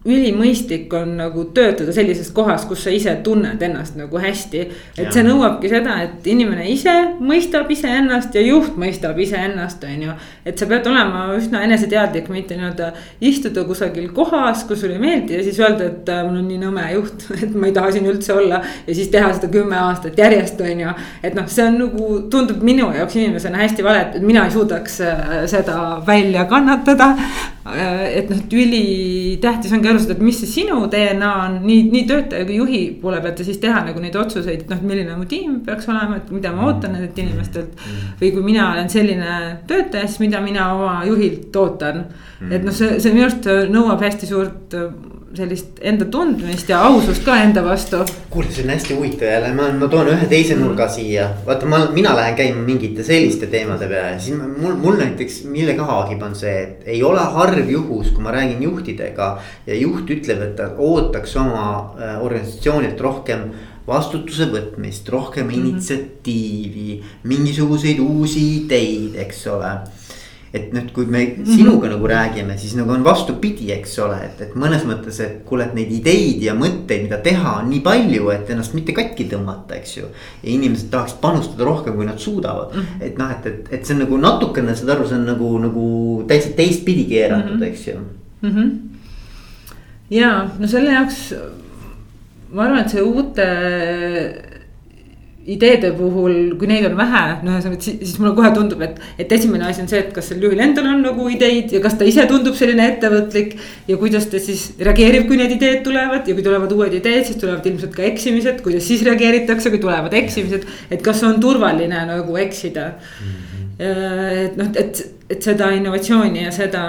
ülimõistlik on nagu töötada sellises kohas, kus sa ise tunned ennast nagu hästi. et see nõuabki seda, et inimene ise mõistab iseennast ja juht mõistab iseennast, on ju. et sa pead olema üsna eneseteadlik, mitte nii-öelda istuda kusagil kohas, kus sulle ei meeldi ja siis öelda, et äh, mul on nii nõme juht, <laughs> et ma ei taha siin üldse olla. ja siis teha seda kümme aastat järjest, on ju. et noh, see on nagu tundub minu jaoks inimesena hästi vale, et mina ei suudaks äh, seda välja kannatada. Äh, et noh, et ülitähtis ongi aru saada, et mis see sinu DNA on nii, nii töötaja kui juhi poole pealt ja siis teha nagu neid otsuseid, et noh, milline mu tiim peaks olema, et mida ma ootan nendelt inimestelt. või kui mina olen selline töötaja, siis mida mina oma juhilt ootan. et noh, see, see minu arust nõuab hästi suurt sellist enda tundmist ja ausust ka enda vastu. kuule, see on hästi huvitav jälle, ma, ma toon ühe teise nurga siia. vaata, ma, mina lähen käima mingite selliste teemade peale, siis mul, mul näiteks, millega haagib, on see, et ei ole harv juhus, kui ma räägin juhtidega. ja juht ütleb, et ta ootaks oma äh, organisatsioonilt rohkem vastutuse võtmist, rohkem mm -hmm. initsiatiivi, mingisuguseid uusi ideid, eks ole et nüüd, kui me mhm. sinuga nagu räägime, siis nagu on vastupidi, eks ole, et, et mõnes mõttes, et kuule, et neid ideid ja mõtteid, mida teha on nii palju, et ennast mitte katki tõmmata, eks ju. ja inimesed tahaks panustada rohkem, kui nad suudavad mm, -hmm. et noh, et, et, et see on nagu natukene, saad aru, see on nagu, nagu täitsa teistpidi keeratud mm, -hmm. eks ju mm. -hmm. ja no selle jaoks ma arvan, et see uute ideede puhul, kui neid on vähe, no ühesõnaga, siis, siis mulle kohe tundub, et, et esimene asi on see, et kas sel juhil endal on nagu ideid ja kas ta ise tundub selline ettevõtlik. ja kuidas ta siis reageerib, kui need ideed tulevad ja kui tulevad uued ideed, siis tulevad ilmselt ka eksimised, kuidas siis reageeritakse, kui tulevad eksimised. et kas on turvaline nagu eksida mm. -hmm. et noh, et, et seda innovatsiooni ja seda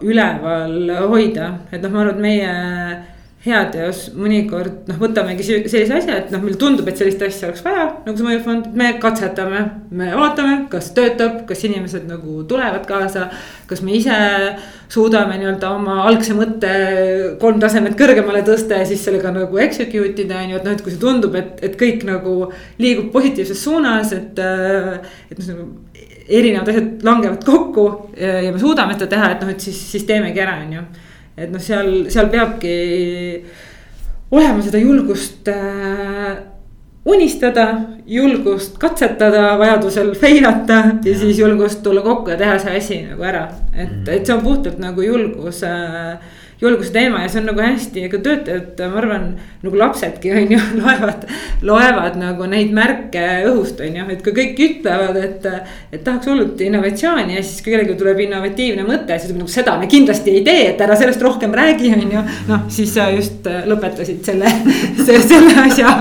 üleval hoida, et noh, ma arvan, et meie heateos mõnikord noh, võtamegi sellise asja, et noh, meile tundub, et sellist asja oleks vaja, nagu see mõjufond, me katsetame. me vaatame, kas töötab, kas inimesed nagu tulevad kaasa, kas me ise suudame nii-öelda oma algse mõtte kolm tasemet kõrgemale tõsta ja siis sellega nagu execute ida, on ju, et noh, et kui see tundub, et, et kõik nagu liigub positiivses suunas, et, et noh erinevad asjad langevad kokku ja, ja me suudame seda teha, et noh, et siis, siis teemegi ära, on ju et noh, seal, seal peabki olema seda julgust äh, unistada, julgust katsetada, vajadusel feilata ja, siis julgust tulla kokku ja teha see asi nagu ära. et -hmm. et see on puhtalt nagu julgus äh, julguse teema ja see on nagu hästi, ega töötajad, ma arvan, nagu lapsedki on ju, <laughs> loevad, loevad nagu neid märke õhust, on ju, et kui kõik ütlevad, et. et tahaks hullult innovatsiooni ja siis kui kellelgi tuleb innovatiivne mõte, siis nagu seda me kindlasti ei tee, et ära sellest rohkem räägi, on ju. noh, siis sa just lõpetasid selle, <laughs> selle asja,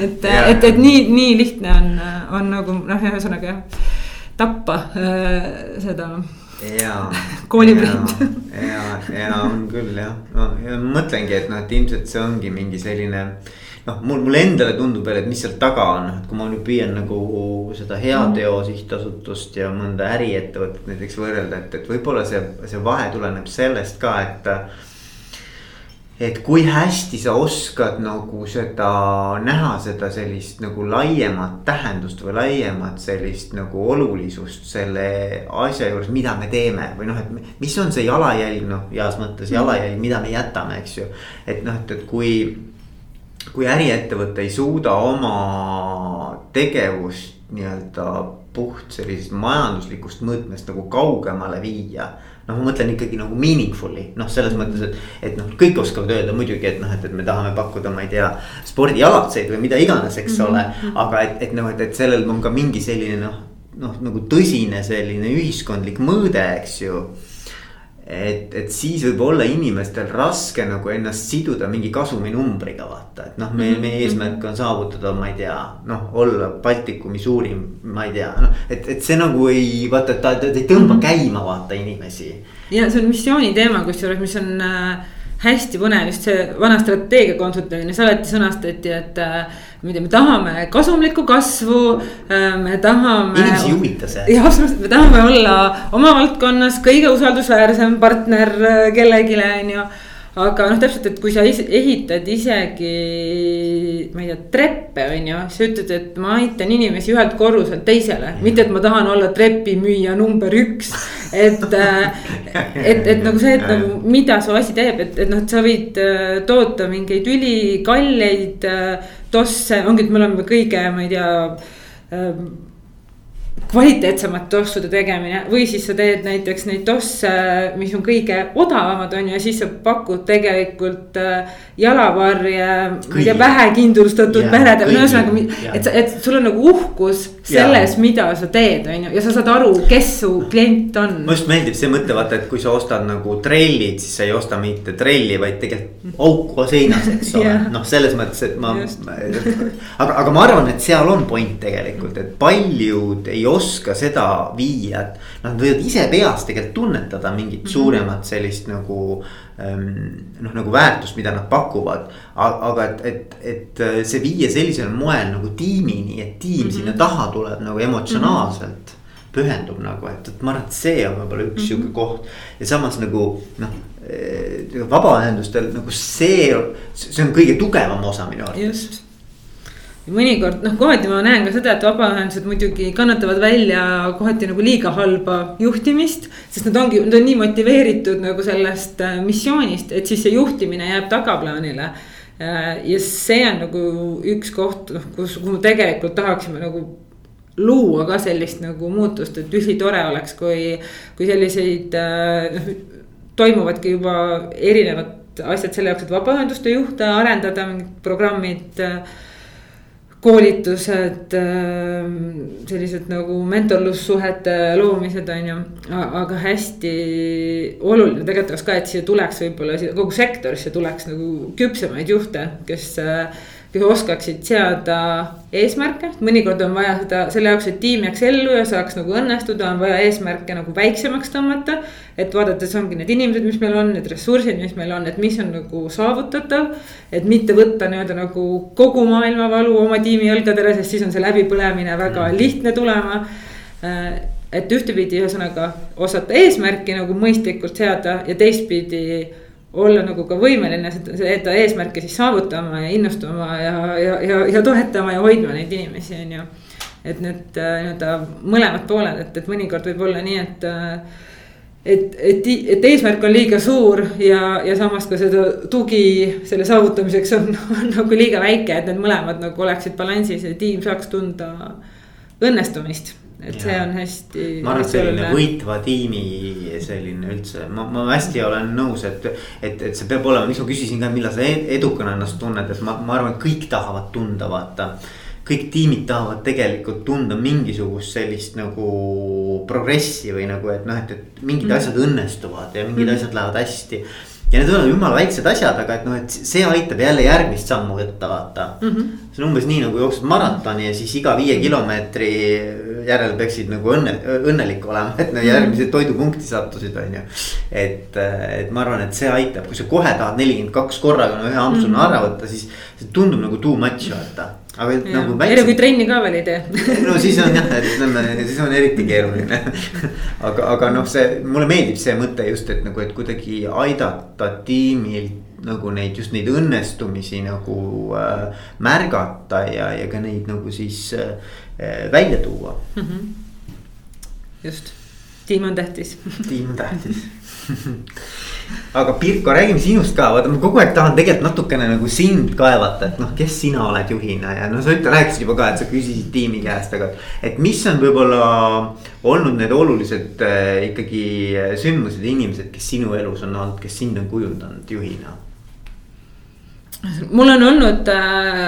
et, et, et nii, nii lihtne on, on nagu noh, ühesõnaga jah tappa äh, seda jaa. koolipind. ja, ja, ja on küll jah, no ja mõtlengi, et noh, et ilmselt see ongi mingi selline. noh, mul, mulle endale tundub veel, et mis seal taga on, et kui ma nüüd püüan nagu seda heateo mhm. sihtasutust ja mõnda äriettevõtet näiteks võrrelda, et, et võib-olla see, see vahe tuleneb sellest ka, et et kui hästi sa oskad nagu seda näha, seda sellist nagu laiemat tähendust või laiemat sellist nagu olulisust selle asja juures, mida me teeme või noh, et mis on see jalajälg, noh heas mõttes jalajälg, mida me jätame, eks ju. et noh, et, et kui, kui äriettevõte ei suuda oma tegevust nii-öelda puht sellisest majanduslikust mõõtmest nagu kaugemale viia noh, ma mõtlen ikkagi nagu meaningfully, noh, selles mõttes, et, et noh, kõik oskavad öelda muidugi, et noh, et, et me tahame pakkuda, ma ei tea. spordialatseid või mida iganes, eks mm -hmm. ole, aga et, et noh, et, et sellel on ka mingi selline noh, noh nagu tõsine selline ühiskondlik mõõde, eks ju et, et siis võib olla inimestel raske nagu ennast siduda mingi kasuminumbriga vaata, et noh, meie, meie eesmärk on saavutada, ma ei tea, noh, olla Baltikumi suurim, ma ei tea, noh. et, et see nagu ei vaata, ta, ta ei tõmba mhm. käima vaata inimesi. ja see on missiooni teema, kusjuures, mis on äh, hästi põnev, just see vana strateegia konsultamine, see alati sõnastati, et äh, tea, me tahame kasumlikku kasvu, äh, me tahame. inimesi ei huvita see. jah, absoluutselt, me tahame olla oma valdkonnas kõige usaldusväärsem partner äh, kellelegi, on ju aga noh, täpselt, et kui sa ehitad isegi, ma ei tea, treppe on ju, sa ütled, et ma aitan inimesi ühelt korruselt teisele, mitte et ma tahan olla trepimüüja number üks. et, et, et nagu see, et nagu mida su asi teeb, et, et noh, et sa võid toota mingeid ülikalleid tosse, ongi, et me oleme kõige, ma ei tea kvaliteetsemate tossude tegemine. Või siis sa teed näiteks neid tosse, mis on kõige odavamad, on ju, ja siis sa pakud tegelikult äh, jalavarje. ma ei tea, vähekindlustatud peredele, ühesõnaga, et et sul on nagu uhkus selles, mida sa teed, on ju, ja sa saad aru, kes su klient on. mulle just meeldib see mõte, vaata, et kui sa ostad nagu trellid, siis sa ei osta mitte trelli, vaid tegelikult auku seinas, eks ole yeah., noh, selles mõttes, et ma. aga, aga ma arvan, et seal on point tegelikult, et paljud ei oska seda viia, et. Nad võivad ise peas tegelikult tunnetada mingit mm -hmm. suuremat sellist nagu noh, nagu väärtust, mida nad pakuvad. aga et, et, et äh, see viia sellisel moel nagu tiimini, et tiim mm -hmm. sinna taha tuleb nagu emotsionaalselt mm. -hmm pühendub nagu, et, et ma arvan, et see on võib-olla üks mm -hmm. sihuke koht ja samas nagu noh äh, vabaühendustel nagu see, see on kõige tugevam osa minu arvates. Mõnikord noh, kohati ma näen ka seda, et vabaühendused muidugi kannatavad välja kohati nagu liiga halba juhtimist. sest nad ongi, nad on nii motiveeritud nagu sellest äh, missioonist, et siis see juhtimine jääb tagaplaanile. Äh, ja see on nagu üks koht, noh, kus, kuhu tegelikult tahaksime nagu luua ka sellist nagu muutust, et ülitore oleks, kui, kui selliseid noh äh,, toimuvadki juba erinevad asjad selle jaoks, et vabaühenduste juhte arendada, mingid programmid äh, koolitused, ähm, sellised nagu mentorlussuhete loomised on ju. aga hästi oluline tegelikult oleks ka, et siia tuleks võib-olla kogu sektorisse tuleks nagu küpsemaid juhte, kes äh, kes oskaksid seada eesmärke, mõnikord on vaja seda selle jaoks, et tiim jääks ellu ja saaks nagu õnnestuda, on vaja eesmärke nagu väiksemaks tõmmata. et vaadates ongi need inimesed, mis meil on, need ressursid, mis meil on, et mis on nagu saavutatav. et mitte võtta nii-öelda nagu kogu maailma valu oma tiimi õlgadele, sest siis on see läbipõlemine väga mm. lihtne tulema. Äh, et ühtepidi ühesõnaga osata eesmärki nagu mõistlikult seada ja teistpidi olla nagu ka võimeline seda eesmärki siis saavutama ja innustama ja, ja, ja, ja toetama ja hoidma neid inimesi, on ju. et need äh, nii-öelda mõlemad pooled, et, et mõnikord võib olla nii, et äh, et, et, et eesmärk on liiga suur ja, ja samas ka seda tugi selle saavutamiseks on, on nagu liiga väike, et need mõlemad nagu oleksid balansis ja tiim saaks tunda õnnestumist et see on hästi. ma arvan, et selline võitva tiimi selline üldse, ma, ma hästi olen nõus, et, et, et see peab olema, miks ma küsisin ka, millal sa edukana ennast tunned, et ma, ma arvan, et kõik tahavad tunda, vaata. kõik tiimid tahavad tegelikult tunda mingisugust sellist nagu progressi või nagu, et noh, et, et mingid mm. asjad õnnestuvad ja mingid mm. asjad lähevad hästi ja need on jumala väiksed asjad, aga et noh, et see aitab jälle järgmist sammu võtta, vaata mm. -hmm. see on umbes nii nagu jooksed maratoni ja siis iga viie kilomeetri järel peaksid nagu õnne, õnnelik olema, et no järgmise toidupunkti sattusid, on ju. et, et ma arvan, et see aitab, kui sa kohe tahad nelikümmend kaks korraga no ühe ampsuna mm -hmm. ära võtta, siis see tundub nagu too much vaata aga nagu väiksem. eriti kui trenni ka veel ei tee no siis on jah, et ütleme, siis on eriti keeruline aga, aga noh, see mulle meeldib see mõte just, et nagu, et kuidagi aidata tiimil nagu neid just neid õnnestumisi nagu äh, märgata ja, ja ka neid nagu siis äh, välja tuua mm. -hmm. just, tiim on tähtis tiim on tähtis <laughs> aga Pirko, räägime sinust ka, vaata ma kogu aeg tahan tegelikult natukene nagu sind kaevata, et noh, kes sina oled juhina ja no sa ütle, rääkisid juba ka, et sa küsisid tiimi käest, aga. et mis on võib-olla olnud need olulised äh, ikkagi sündmused ja inimesed, kes sinu elus on olnud, kes sind on kujundanud juhina? mul on olnud äh,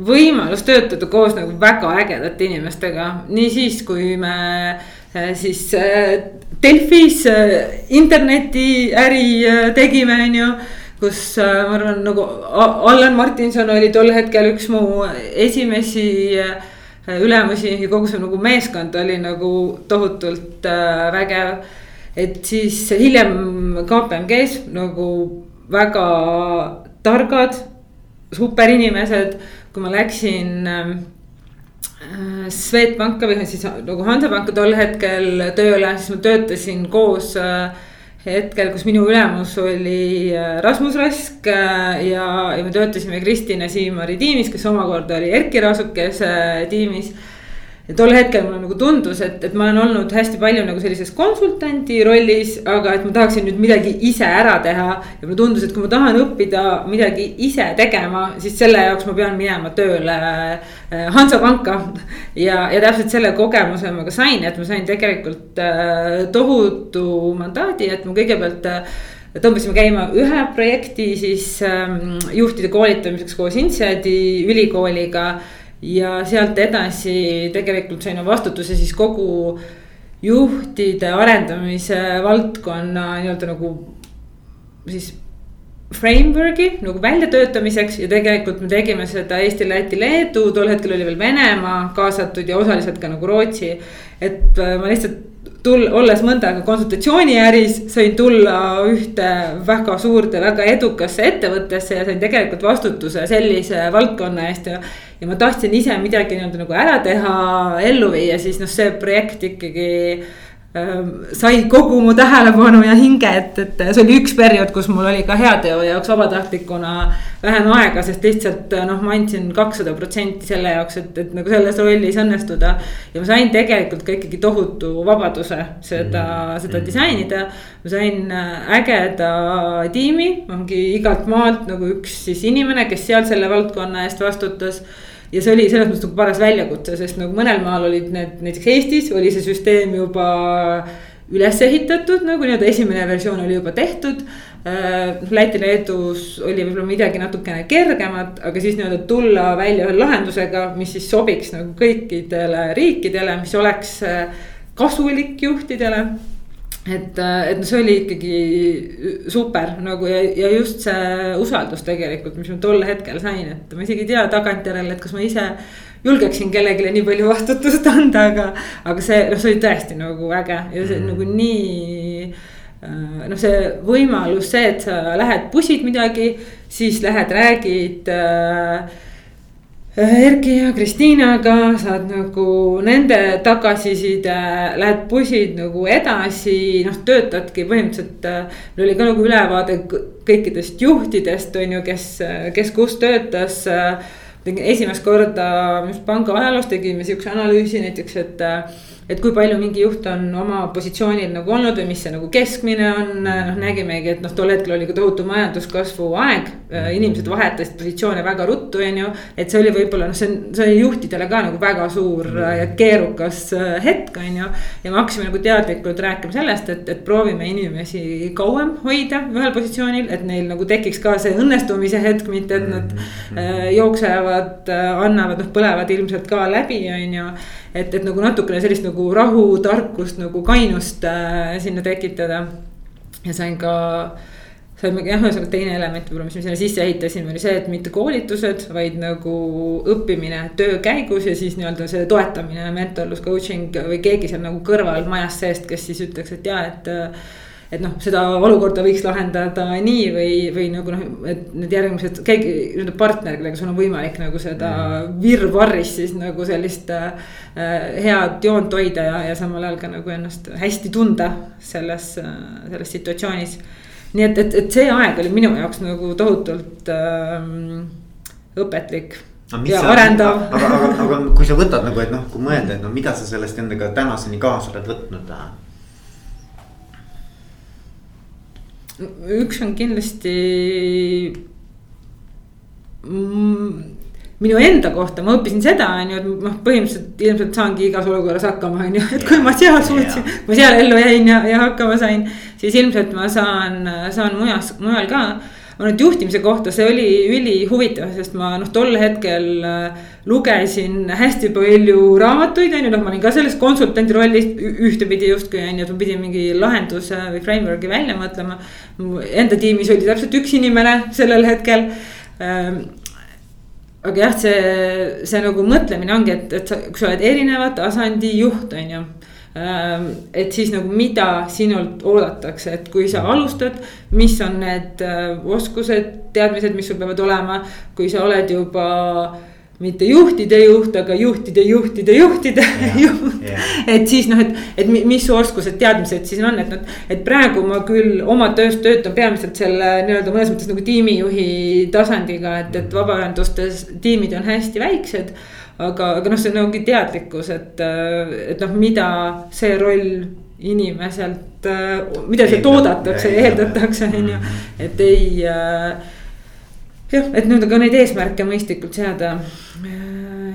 võimalus töötada koos nagu väga ägedate inimestega, nii siis, kui me äh, siis äh, Delfis äh, internetiäri äh, tegime, on ju kus äh, ma arvan, nagu Allan Martinson oli tol hetkel üks mu esimesi ülemusi ja kogu see nagu meeskond oli nagu tohutult vägev. et siis hiljem KPMG-s nagu väga targad, superinimesed, kui ma läksin Äh, Swedbanka või siis nagu Hansapanka tol hetkel tööle, siis ma töötasin koos äh, hetkel, kus minu ülemus oli äh, Rasmus Rask ja, ja me töötasime Kristina Siimari tiimis, kes omakorda oli Erkki Rasukese tiimis ja tol hetkel mulle nagu tundus, et, et ma olen olnud hästi palju nagu sellises konsultandi rollis, aga et ma tahaksin nüüd midagi ise ära teha. ja mulle tundus, et kui ma tahan õppida midagi ise tegema, siis selle jaoks ma pean minema tööle äh, Hansapanka. ja, ja täpselt selle kogemuse ma ka sain, et ma sain tegelikult äh, tohutu mandaadi, et ma kõigepealt äh, tõmbasime käima ühe projekti siis ähm, juhtide koolitamiseks koos INSEAD-i ülikooliga ja sealt edasi tegelikult sain vastutuse siis kogu juhtide arendamise valdkonna nii-öelda nagu siis framework'i nagu väljatöötamiseks ja tegelikult me tegime seda Eesti, Läti, Leedu, tol hetkel oli veel Venemaa kaasatud ja osaliselt ka nagu Rootsi. et äh, ma lihtsalt tul-, olles mõnda aega konsultatsiooniäris, sain tulla ühte väga suurde, väga edukasse ettevõttesse ja sain tegelikult vastutuse sellise valdkonna eest ja. ja ma tahtsin ise midagi nii-öelda nagu ära teha, ellu viia, siis noh, see projekt ikkagi sai kogu mu tähelepanu ja hinge, et, et see oli üks periood, kus mul oli ka heateo jaoks vabatahtlikuna vähem aega, sest lihtsalt noh, ma andsin kakssada protsenti selle jaoks, et, et nagu selles rollis õnnestuda. ja ma sain tegelikult ka ikkagi tohutu vabaduse seda mm, -hmm. seda disainida. ma sain äh, ägeda tiimi, ongi igalt maalt nagu üks siis inimene, kes seal selle valdkonna eest vastutas ja see oli selles mõttes nagu paras väljakutse, sest nagu mõnel maal olid need näiteks Eestis oli see süsteem juba üles ehitatud nagu nii-öelda esimene versioon oli juba tehtud. Äh, Läti-Leedus oli võib-olla midagi natukene kergemat, aga siis nii-öelda tulla välja ühe lahendusega, mis siis sobiks nagu kõikidele riikidele, mis oleks äh, kasulik juhtidele et, et noh, see oli ikkagi super nagu ja, ja just see usaldus tegelikult, mis ma tol hetkel sain, et ma isegi ei tea tagantjärele, et kas ma ise julgeksin kellelegi nii palju vastutust <laughs> anda, aga, aga see, noh, see oli tõesti nagu äge ja see mm. nagu nii äh, noh, see võimalus, see, et sa lähed pusid midagi, siis lähed, räägid äh, Erki ja Kristiinaga saad nagu nende tagasiside, lähed pusid nagu edasi, noh töötadki põhimõtteliselt. meil oli ka nagu ülevaade kõikidest juhtidest, on ju, kes, kes kus töötas. esimest korda panga ajaloos tegime sihukese analüüsi näiteks, et et kui palju mingi juht on oma positsioonil nagu olnud või mis see nagu keskmine on, noh nägimegi, et noh, tol hetkel oli ka tohutu majanduskasvu aeg. inimesed vahetasid positsioone väga ruttu, on ju, et see oli võib-olla noh, see on, see oli juhtidele ka nagu väga suur ja keerukas äh, hetk, on ju. ja me hakkasime nagu teadlikult rääkima sellest, et, et proovime inimesi kauem hoida ühel positsioonil, et neil nagu tekiks ka see õnnestumise hetk, mitte et nad äh, jooksevad äh,, annavad, noh põlevad ilmselt ka läbi, on ju et, et nagu natukene sellist nagu rahu, tarkust nagu kainust äh, sinna tekitada. ja sain ka, saime jah, ühesõnaga teine element võib-olla, mis me sinna sisse ehitasime, oli see, et mitte koolitused, vaid nagu õppimine töö käigus ja siis nii-öelda see toetamine, mentorlus, coaching või keegi seal nagu kõrval majas seest, kes siis ütleks, et ja, et et noh, seda olukorda võiks lahendada nii või, või nagu noh, et need järgmised, keegi, nii-öelda partner, kellega sul on võimalik nagu seda mm. virvarris siis nagu sellist äh, head joont hoida ja, ja samal ajal ka nagu ennast hästi tunda selles äh,, selles situatsioonis. nii et, et, et see aeg oli minu jaoks nagu tohutult äh, õpetlik ja arendav. aga, aga, aga kui sa võtad nagu, et noh, kui mõelda, et no mida sa sellest endaga tänaseni kaasa oled võtnud üks on kindlasti mm, minu enda kohta ma õppisin seda, on ju, et noh, põhimõtteliselt ilmselt saangi igas olukorras hakkama, on ju, et kui ma seal suutsin, ma seal ellu jäin ja, ja hakkama sain. siis ilmselt ma saan, saan mujas, mujal ka ma nüüd juhtimise kohta, see oli ülihuvitav, sest ma noh, tol hetkel äh, lugesin hästi palju raamatuid, on ju, noh, ma olin ka selles konsultandi rollis ühtepidi justkui on ju, et ma pidin mingi lahenduse või framework'i välja mõtlema. Enda tiimis oli täpselt üks inimene sellel hetkel ähm, aga jah, see, see nagu mõtlemine ongi, et, et sa, kui sa oled erineva tasandi juht, on ju Ehm, et siis nagu, mida sinult oodatakse, et kui sa alustad, mis on need äh, oskused, teadmised, mis sul peavad olema, kui sa oled juba mitte juhtide juht, aga juhtide, juhtide, juhtide <laughs> juht. et siis noh, et, et mis su oskused, teadmised siis on, et noh, et praegu ma küll oma töös töötan peamiselt selle nii-öelda mõnes mõttes nagu tiimijuhi tasandiga, et, et vabaühendustes tiimid on hästi väiksed aga, aga noh, see ongi teadlikkus, et, et noh, mida see roll inimeselt, mida sealt oodatakse ja eeldatakse, on ju, et ei äh, jah, et nüüd ka neid eesmärke mõistlikult seada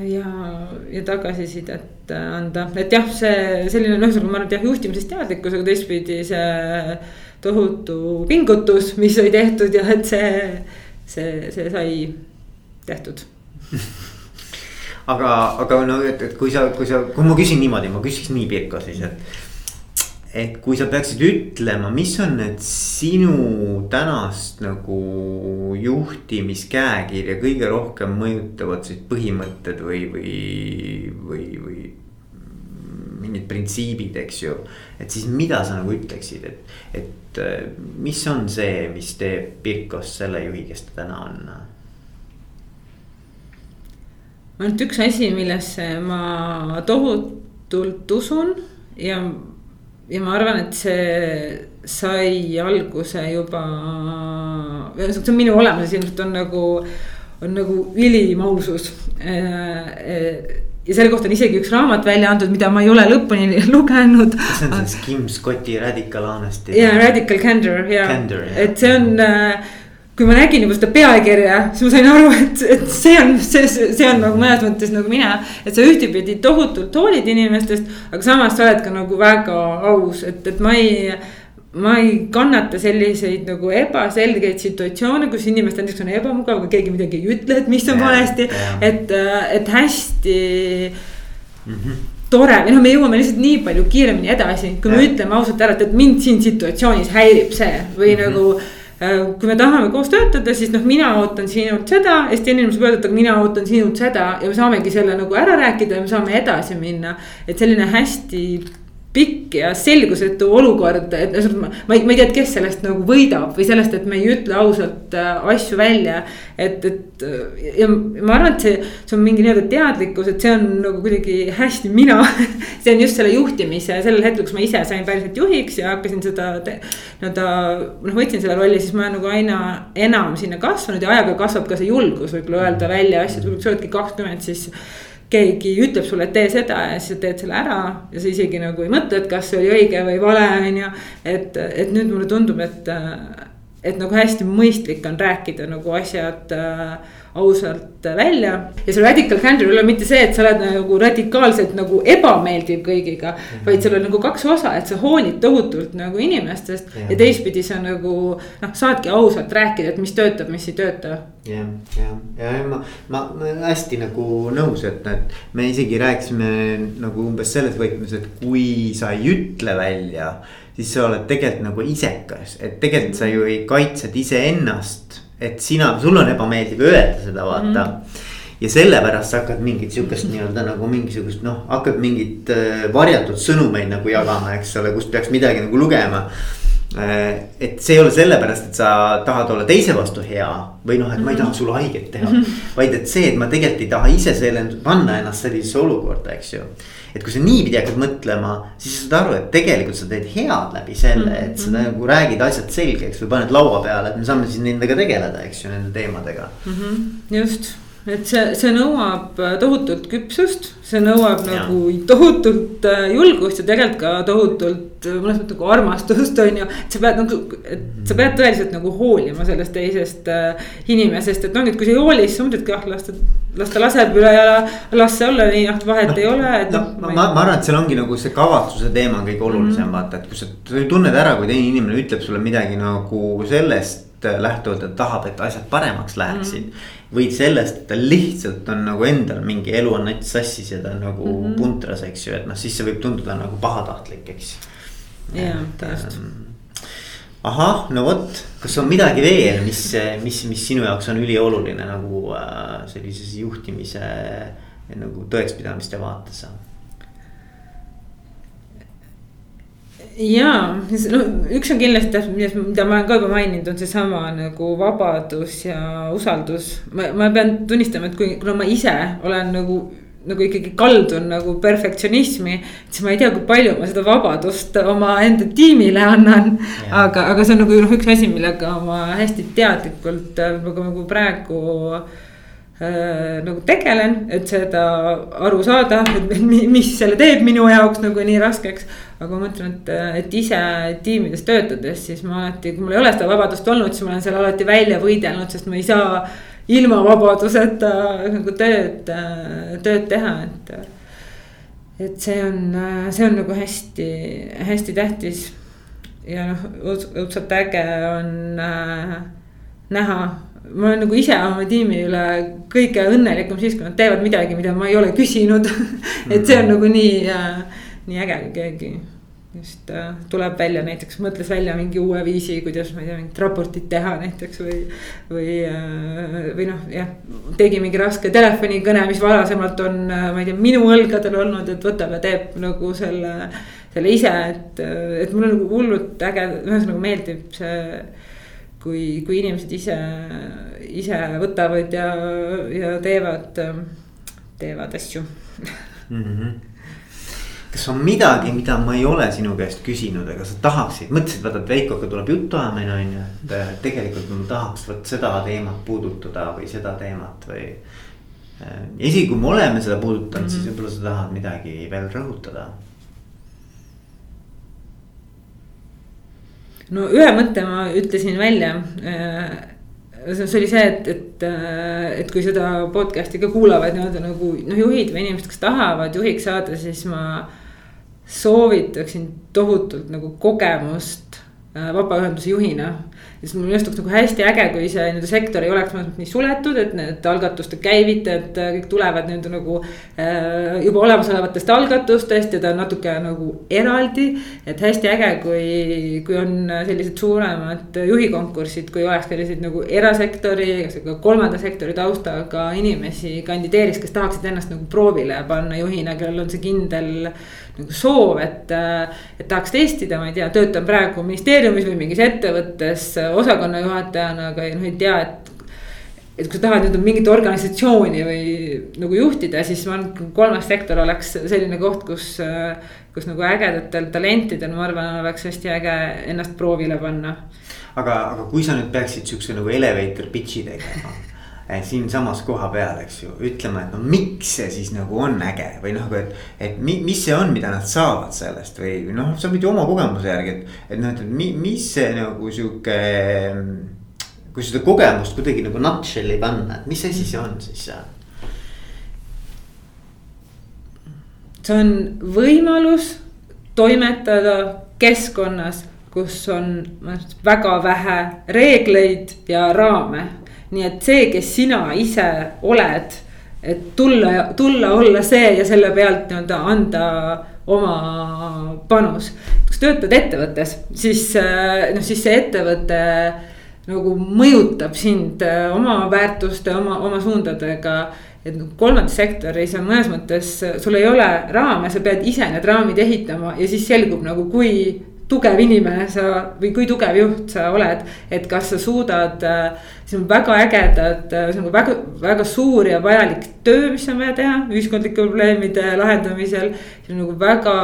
ja, ja tagasisidet anda, et jah, see selline noh, ühesõnaga ma arvan, et jah, juhtimisest teadlikkus, aga teistpidi see tohutu pingutus, mis sai tehtud ja et see, see, see sai tehtud <laughs> aga, aga no, et, et kui sa, kui sa, kui ma küsin niimoodi, ma küsiks nii Pirko siis, et. Et kui sa peaksid ütlema, mis on need sinu tänast nagu juhtimiskäekirja kõige rohkem mõjutavad siis põhimõtted või, või, või, või mingid printsiibid, eks ju. et siis mida sa nagu ütleksid, et, et mis on see, mis teeb Pirkost selle juhi, kes ta täna on? ainult üks asi, millesse ma tohutult usun ja ja ma arvan, et see sai alguse juba, see on minu olemuses ilmselt on nagu, on nagu ülim ausus ja selle kohta on isegi üks raamat välja antud, mida ma ei ole lõpuni <laughs> lugenud. see on siis Kim Scotti Radical Honesty. jaa, Radical Candor ja, et see on äh, kui ma nägin juba seda pealkirja, siis ma sain aru, et, et see on, see, see on nagu mõnes mõttes nagu mina. et sa ühtepidi tohutult hoolid inimestest, aga samas sa oled ka nagu väga aus, et, et ma ei ma ei kannata selliseid nagu ebaselgeid situatsioone, kus inimestel näiteks on ebamugav, aga keegi midagi ei ütle, et mis on valesti et, et hästi mm. -hmm tore või noh, me jõuame lihtsalt nii palju kiiremini edasi, kui ja. me ütleme ausalt ära, et, et mind siin situatsioonis häirib see või mm -hmm. nagu kui me tahame koos töötada, siis noh, mina ootan sinult seda, Eesti inimesed võivad öelda, mina ootan sinult seda ja me saamegi selle nagu ära rääkida ja me saame edasi minna. et selline hästi pikk ja selgusetu olukord, et ma, ma ei, ma ei tea, et kes sellest nagu võidab või sellest, et me ei ütle ausalt äh, asju välja. et, et ja ma arvan, et see, see on mingi nii-öelda teadlikkus, et see on nagu kuidagi hästi mina <laughs> see on just selle juhtimise sellel hetkel, kus ma ise sain päriselt juhiks ja hakkasin seda nii-öelda. noh, võtsin selle rolli, siis ma nagu aina enam sinna kasvanud ja ajaga kasvab ka see julgus võib-olla öelda välja asju, kui sa oledki kakskümmend, siis keegi ütleb sulle, et tee seda ja siis sa teed selle ära ja sa isegi nagu ei mõtle, et kas see oli õige või vale, on ju. et, et nüüd mulle tundub, et, et nagu hästi mõistlik on rääkida nagu asjad äh, ausalt välja. ja see radical candor ei ole mitte see, et sa oled nagu radikaalselt nagu ebameeldiv kõigiga mm. -hmm. vaid seal on nagu kaks osa, et sa hoolid tohutult nagu inimestest ja, ja teistpidi sa nagu noh, saadki ausalt rääkida, et mis töötab, mis ei tööta. jah, ja, ja, ja ma, ma, ma hästi nagu nõus, et, et me isegi rääkisime nagu umbes selles võtmes, et kui sa ei ütle välja siis sa oled tegelikult nagu isekas, et tegelikult sa ju ei kaitsed iseennast et sina, sul on ebameeldiv öelda seda vaata mm. -hmm ja sellepärast sa hakkad mingit sihukest nii-öelda nagu mingisugust noh, hakkad mingit äh, varjatud sõnumeid nagu jagama, eks ole, kust peaks midagi nagu lugema. Et see ei ole sellepärast, et sa tahad olla teise vastu hea või noh, et ma ei taha sulle haiget teha mm. -hmm. vaid et see, et ma tegelikult ei taha ise selle, panna ennast sellisesse olukorda, eks ju et kui sa niipidi hakkad mõtlema, siis sa saad aru, et tegelikult sa teed head läbi selle, et sa -hmm. nagu räägid asjad selgeks või paned laua peale, et me saame siis nendega tegeleda, eks ju, nende teemadega mm. -hmm. just et see, see nõuab äh, tohutut küpsust, see nõuab ja. nagu tohutult äh, julgust ja tegelikult ka tohutult äh, mõnes mõttes nagu armastust, on ju. et sa pead nagu, et sa pead tõeliselt nagu hoolima sellest teisest äh, inimesest, et noh, et kui sa ei hooli, siis sa mõtled, et ah, las ta, las ta laseb üle ja las see olla nii, noh vahet no, ei ole, noh. no ma, ma arvan, et seal ongi nagu see kavatsuse teema on kõige olulisem mm -hmm. vaata, et kui sa tunned ära, kui teine inimene ütleb sulle midagi nagu sellest lähtuvalt, et tahab, et asjad paremaks läheksid mm. -hmm või sellest, et ta lihtsalt on nagu endal mingi elu on nats sassis ja ta on nagu mm -hmm. puntras, eks ju, et noh, siis see võib tunduda nagu pahatahtlik, eks. jah, just ähm, ahah, no vot, kas on midagi veel, mis, mis, mis sinu jaoks on ülioluline nagu äh, sellises juhtimise nagu tõekspidamiste vaates? Ja, no üks on kindlasti, mida ma olen ka juba maininud, on seesama nagu vabadus ja usaldus. ma, ma pean tunnistama, et kui, kuna ma ise olen nagu, nagu ikkagi kaldun nagu perfektsionismi. siis ma ei tea, kui palju ma seda vabadust omaenda tiimile annan. aga, aga see on nagu noh, üks asi, millega ma hästi teadlikult nagu praegu äh, nagu tegelen, et seda aru saada, et mis selle teeb minu jaoks nagu nii raskeks aga ma mõtlen, et, et ise tiimides töötades, siis ma alati, kui mul ei ole seda vabadust olnud, siis ma olen seal alati välja võidelnud, sest ma ei saa ilma vabaduseta nagu tööd, tööd teha, et. et see on, see on nagu hästi, hästi tähtis. ja noh, õudselt äge on äh, näha ma olen nagu ise oma tiimi üle kõige õnnelikum siis, kui nad teevad midagi, mida ma ei ole küsinud <laughs> et see on nagu nii äh, nii äge, kui keegi just äh, tuleb välja näiteks, mõtles välja mingi uue viisi, kuidas ma ei tea, mingit raportit teha näiteks või. või äh,, või noh, jah, tegi mingi raske telefonikõne, mis varasemalt on, äh, ma ei tea, minu õlgadel olnud, et võtab ja teeb nagu selle. selle ise, et, et mulle nagu hullult äge, ühesõnaga meeldib see kui, kui inimesed ise, ise võtavad ja, ja teevad, teevad asju mm. -hmm kas on midagi, mida ma ei ole sinu käest küsinud, aga sa tahaksid, mõtlesid, vaata, et Veikoga tuleb jutuajamine on ju, et tegelikult ma tahaks vot seda teemat puudutada või seda teemat või. isegi kui me oleme seda puudutanud mm, -hmm. siis võib-olla sa tahad midagi veel rõhutada. no ühe mõtte ma ütlesin välja see oli see, et, et, et kui seda podcast'i ka kuulavad nii-öelda nagu noh, juhid või inimesed, kes tahavad juhiks saada, siis ma soovitaksin tohutult nagu kogemust äh, vabaühenduse juhina siis minu meelest oleks nagu hästi äge, kui see nii-öelda sektor ei oleks nii suletud, et need algatuste käivitajad äh, kõik tulevad nii-öelda nagu äh,. juba olemasolevatest algatustest ja ta on natuke nagu eraldi. et hästi äge, kui, kui on sellised suuremad juhikonkursid, kui oleks selliseid nagu erasektori, kolmanda sektori taustaga inimesi kandideeriks, kes tahaksid ennast nagu proovile panna juhina, kellel on see kindel nagu soov, et, et tahaks testida, ma ei tea, töötan praegu ministeeriumis või mingis ettevõttes osakonna juhatajana, aga noh, ei tea, et. et kui sa tahad nüüd mingit organisatsiooni või nagu juhtida, siis ma arvan, kolmas sektor oleks selline koht, kus. kus nagu ägedatel talentidel, ma arvan, oleks hästi äge ennast proovile panna. aga, aga kui sa nüüd peaksid siukse nagu elevator pitch'i tegema siinsamas koha peal, eks ju, ütlema, et no miks see siis nagu on äge või noh, et. et mi, mis see on, mida nad saavad sellest või noh, sa võid ju oma kogemuse järgi, et, et noh, et mi, mis see nagu sihuke. kui seda kogemust kuidagi nagu nutshell'i panna, et mis asi see on siis seal? see on võimalus toimetada keskkonnas, kus on väga vähe reegleid ja raame nii et see, kes sina ise oled, et tulla, tulla, olla see ja selle pealt nii-öelda anda oma panus. kui sa töötad ettevõttes, siis äh, noh, siis see ettevõte nagu mõjutab sind äh, oma väärtuste, oma, oma suundadega et nagu kolmandas sektoris on mõnes mõttes, sul ei ole raame, sa pead ise need raamid ehitama ja siis selgub nagu, kui tugev inimene sa või kui tugev juht sa oled. et kas sa suudad, see on väga ägedad, see on väga, väga suur ja vajalik töö, mis on vaja teha ühiskondlike probleemide lahendamisel. see on nagu väga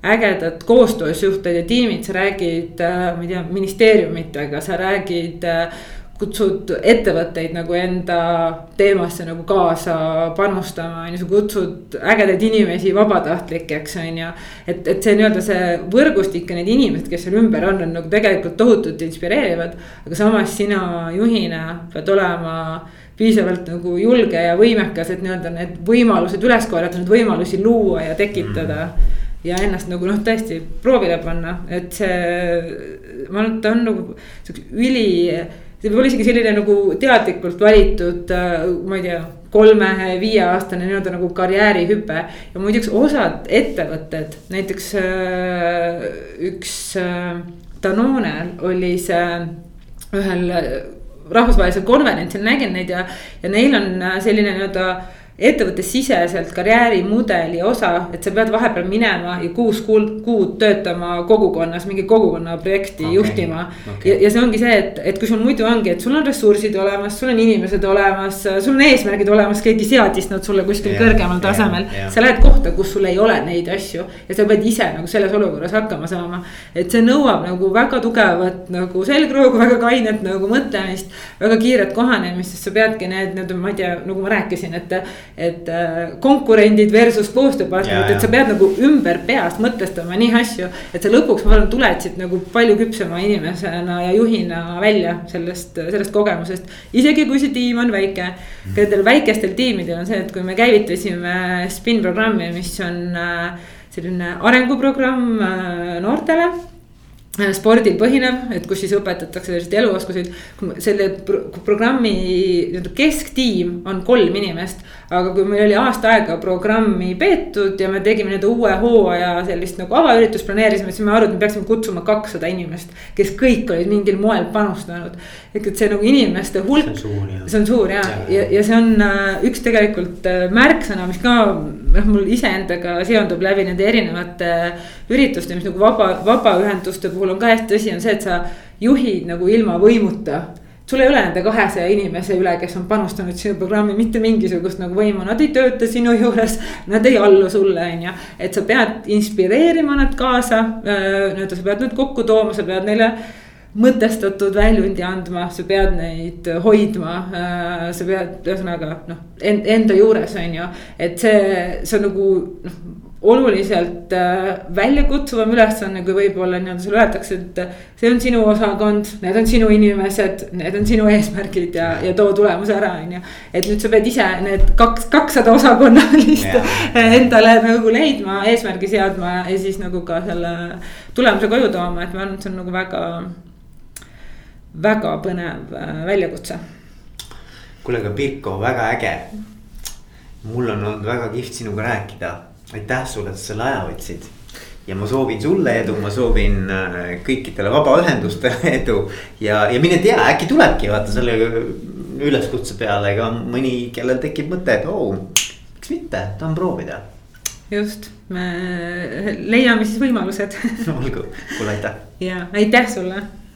ägedad koostöösjuhted ja tiimid, sa räägid, ma ei tea, ministeeriumitega, sa räägid kutsud ettevõtteid nagu enda teemasse nagu kaasa panustama, on ju, sa kutsud ägedaid inimesi vabatahtlikeks, on ju. et, et see nii-öelda see võrgustik ja need inimesed, kes seal ümber on, on nagu tegelikult tohutult inspireerivad. aga samas sina juhina pead olema piisavalt nagu julge ja võimekas, et nii-öelda need võimalused üles korjata, neid võimalusi luua ja tekitada mm ja ennast nagu noh, tõesti proovile panna, et see, ma arvan, et ta on nagu siukse üli see võib olla isegi selline nagu teadlikult valitud, äh, ma ei tea, kolme-viieaastane nii-öelda nagu karjäärihüpe. ja muideks osad ettevõtted, näiteks äh, üks äh, Danone oli see ühel rahvusvahelisel konverentsil nägin neid ja, ja neil on selline nii-öelda ettevõttesiseselt karjäärimudeli osa, et sa pead vahepeal minema ja kuus kuud, kuud töötama kogukonnas, mingi kogukonna projekti okay. juhtima okay.. ja, ja see ongi see, et, et kui sul muidu ongi, et sul on ressursid olemas, sul on inimesed olemas, sul on eesmärgid olemas, keegi seadis nad sulle kuskil yeah, kõrgemal tasemel yeah,. Yeah. sa lähed kohta, kus sul ei ole neid asju ja sa pead ise nagu selles olukorras hakkama saama. et see nõuab nagu väga tugevat nagu selgroogu, väga kainet nagu mõtlemist, väga kiiret kohanemist, sest sa peadki need nii-öelda, ma ei tea, nagu ma rääkisin, et et äh, konkurendid versus koostööpartnerid, et sa pead nagu ümber peast mõtestama nii asju. et sa lõpuks, ma arvan, tuled siit nagu palju küpsema inimesena ja juhina välja sellest, sellest kogemusest. isegi kui see tiim on väike, nendel väikestel tiimidel on see, et kui me käivitasime spin programmi, mis on äh, selline arenguprogramm äh, noortele spordil põhinev, et kus siis õpetatakse selliseid eluoskuseid. selle pro programmi nii-öelda kesktiim on kolm inimest, aga kui meil oli aasta aega programmi peetud ja me tegime nii-öelda uue hooaja sellist nagu avaüritust planeerisime, siis me arutasime, me peaksime kutsuma kakssada inimest, kes kõik olid mingil moel panustanud. ehk et see nagu inimeste hulk, see on suur ja, ja, ja, ja see on äh, üks tegelikult äh, märksõna, mis ka noh, mul iseendaga seondub läbi nende erinevate ürituste, mis nagu vaba, vabaühenduste puhul on ka hästi tõsi, on see, et sa juhid nagu ilma võimuta sul ei ole nende kahesaja inimese üle, kes on panustanud sinu programmi mitte mingisugust nagu võimu, nad ei tööta sinu juures. Nad ei allu sulle, on ju, et sa pead inspireerima nad kaasa, nii-öelda sa pead nad kokku tooma, sa pead neile mõtestatud väljundi andma, sa pead neid hoidma. sa pead ühesõnaga noh, enda juures on ju, et see, see on nagu noh oluliselt äh, väljakutsuvam ülesanne, kui võib-olla nii-öelda sulle öeldakse, et see on sinu osakond, need on sinu inimesed, need on sinu eesmärgid ja, ja too tulemus ära, on ju. et nüüd sa pead ise need kaks, kakssada osakonnalist yeah. <laughs> endale nagu leidma, eesmärgi seadma ja siis nagu ka selle tulemuse koju tooma, et ma arvan, et see on nagu väga, väga põnev äh, väljakutse. kuule, aga Pirko, väga äge. mul on olnud väga kihvt sinuga rääkida aitäh sulle, et sa selle aja võtsid. ja ma soovin sulle edu, ma soovin äh, kõikidele vabaühendustele <laughs> edu ja, ja mine tea, äkki tulebki vaata selle üleskutse peale ka mõni, kellel tekib mõte, et oo oh,, miks mitte, tahan proovida. just, me leiame siis võimalused <laughs> olgu, kuule aitäh. ja aitäh sulle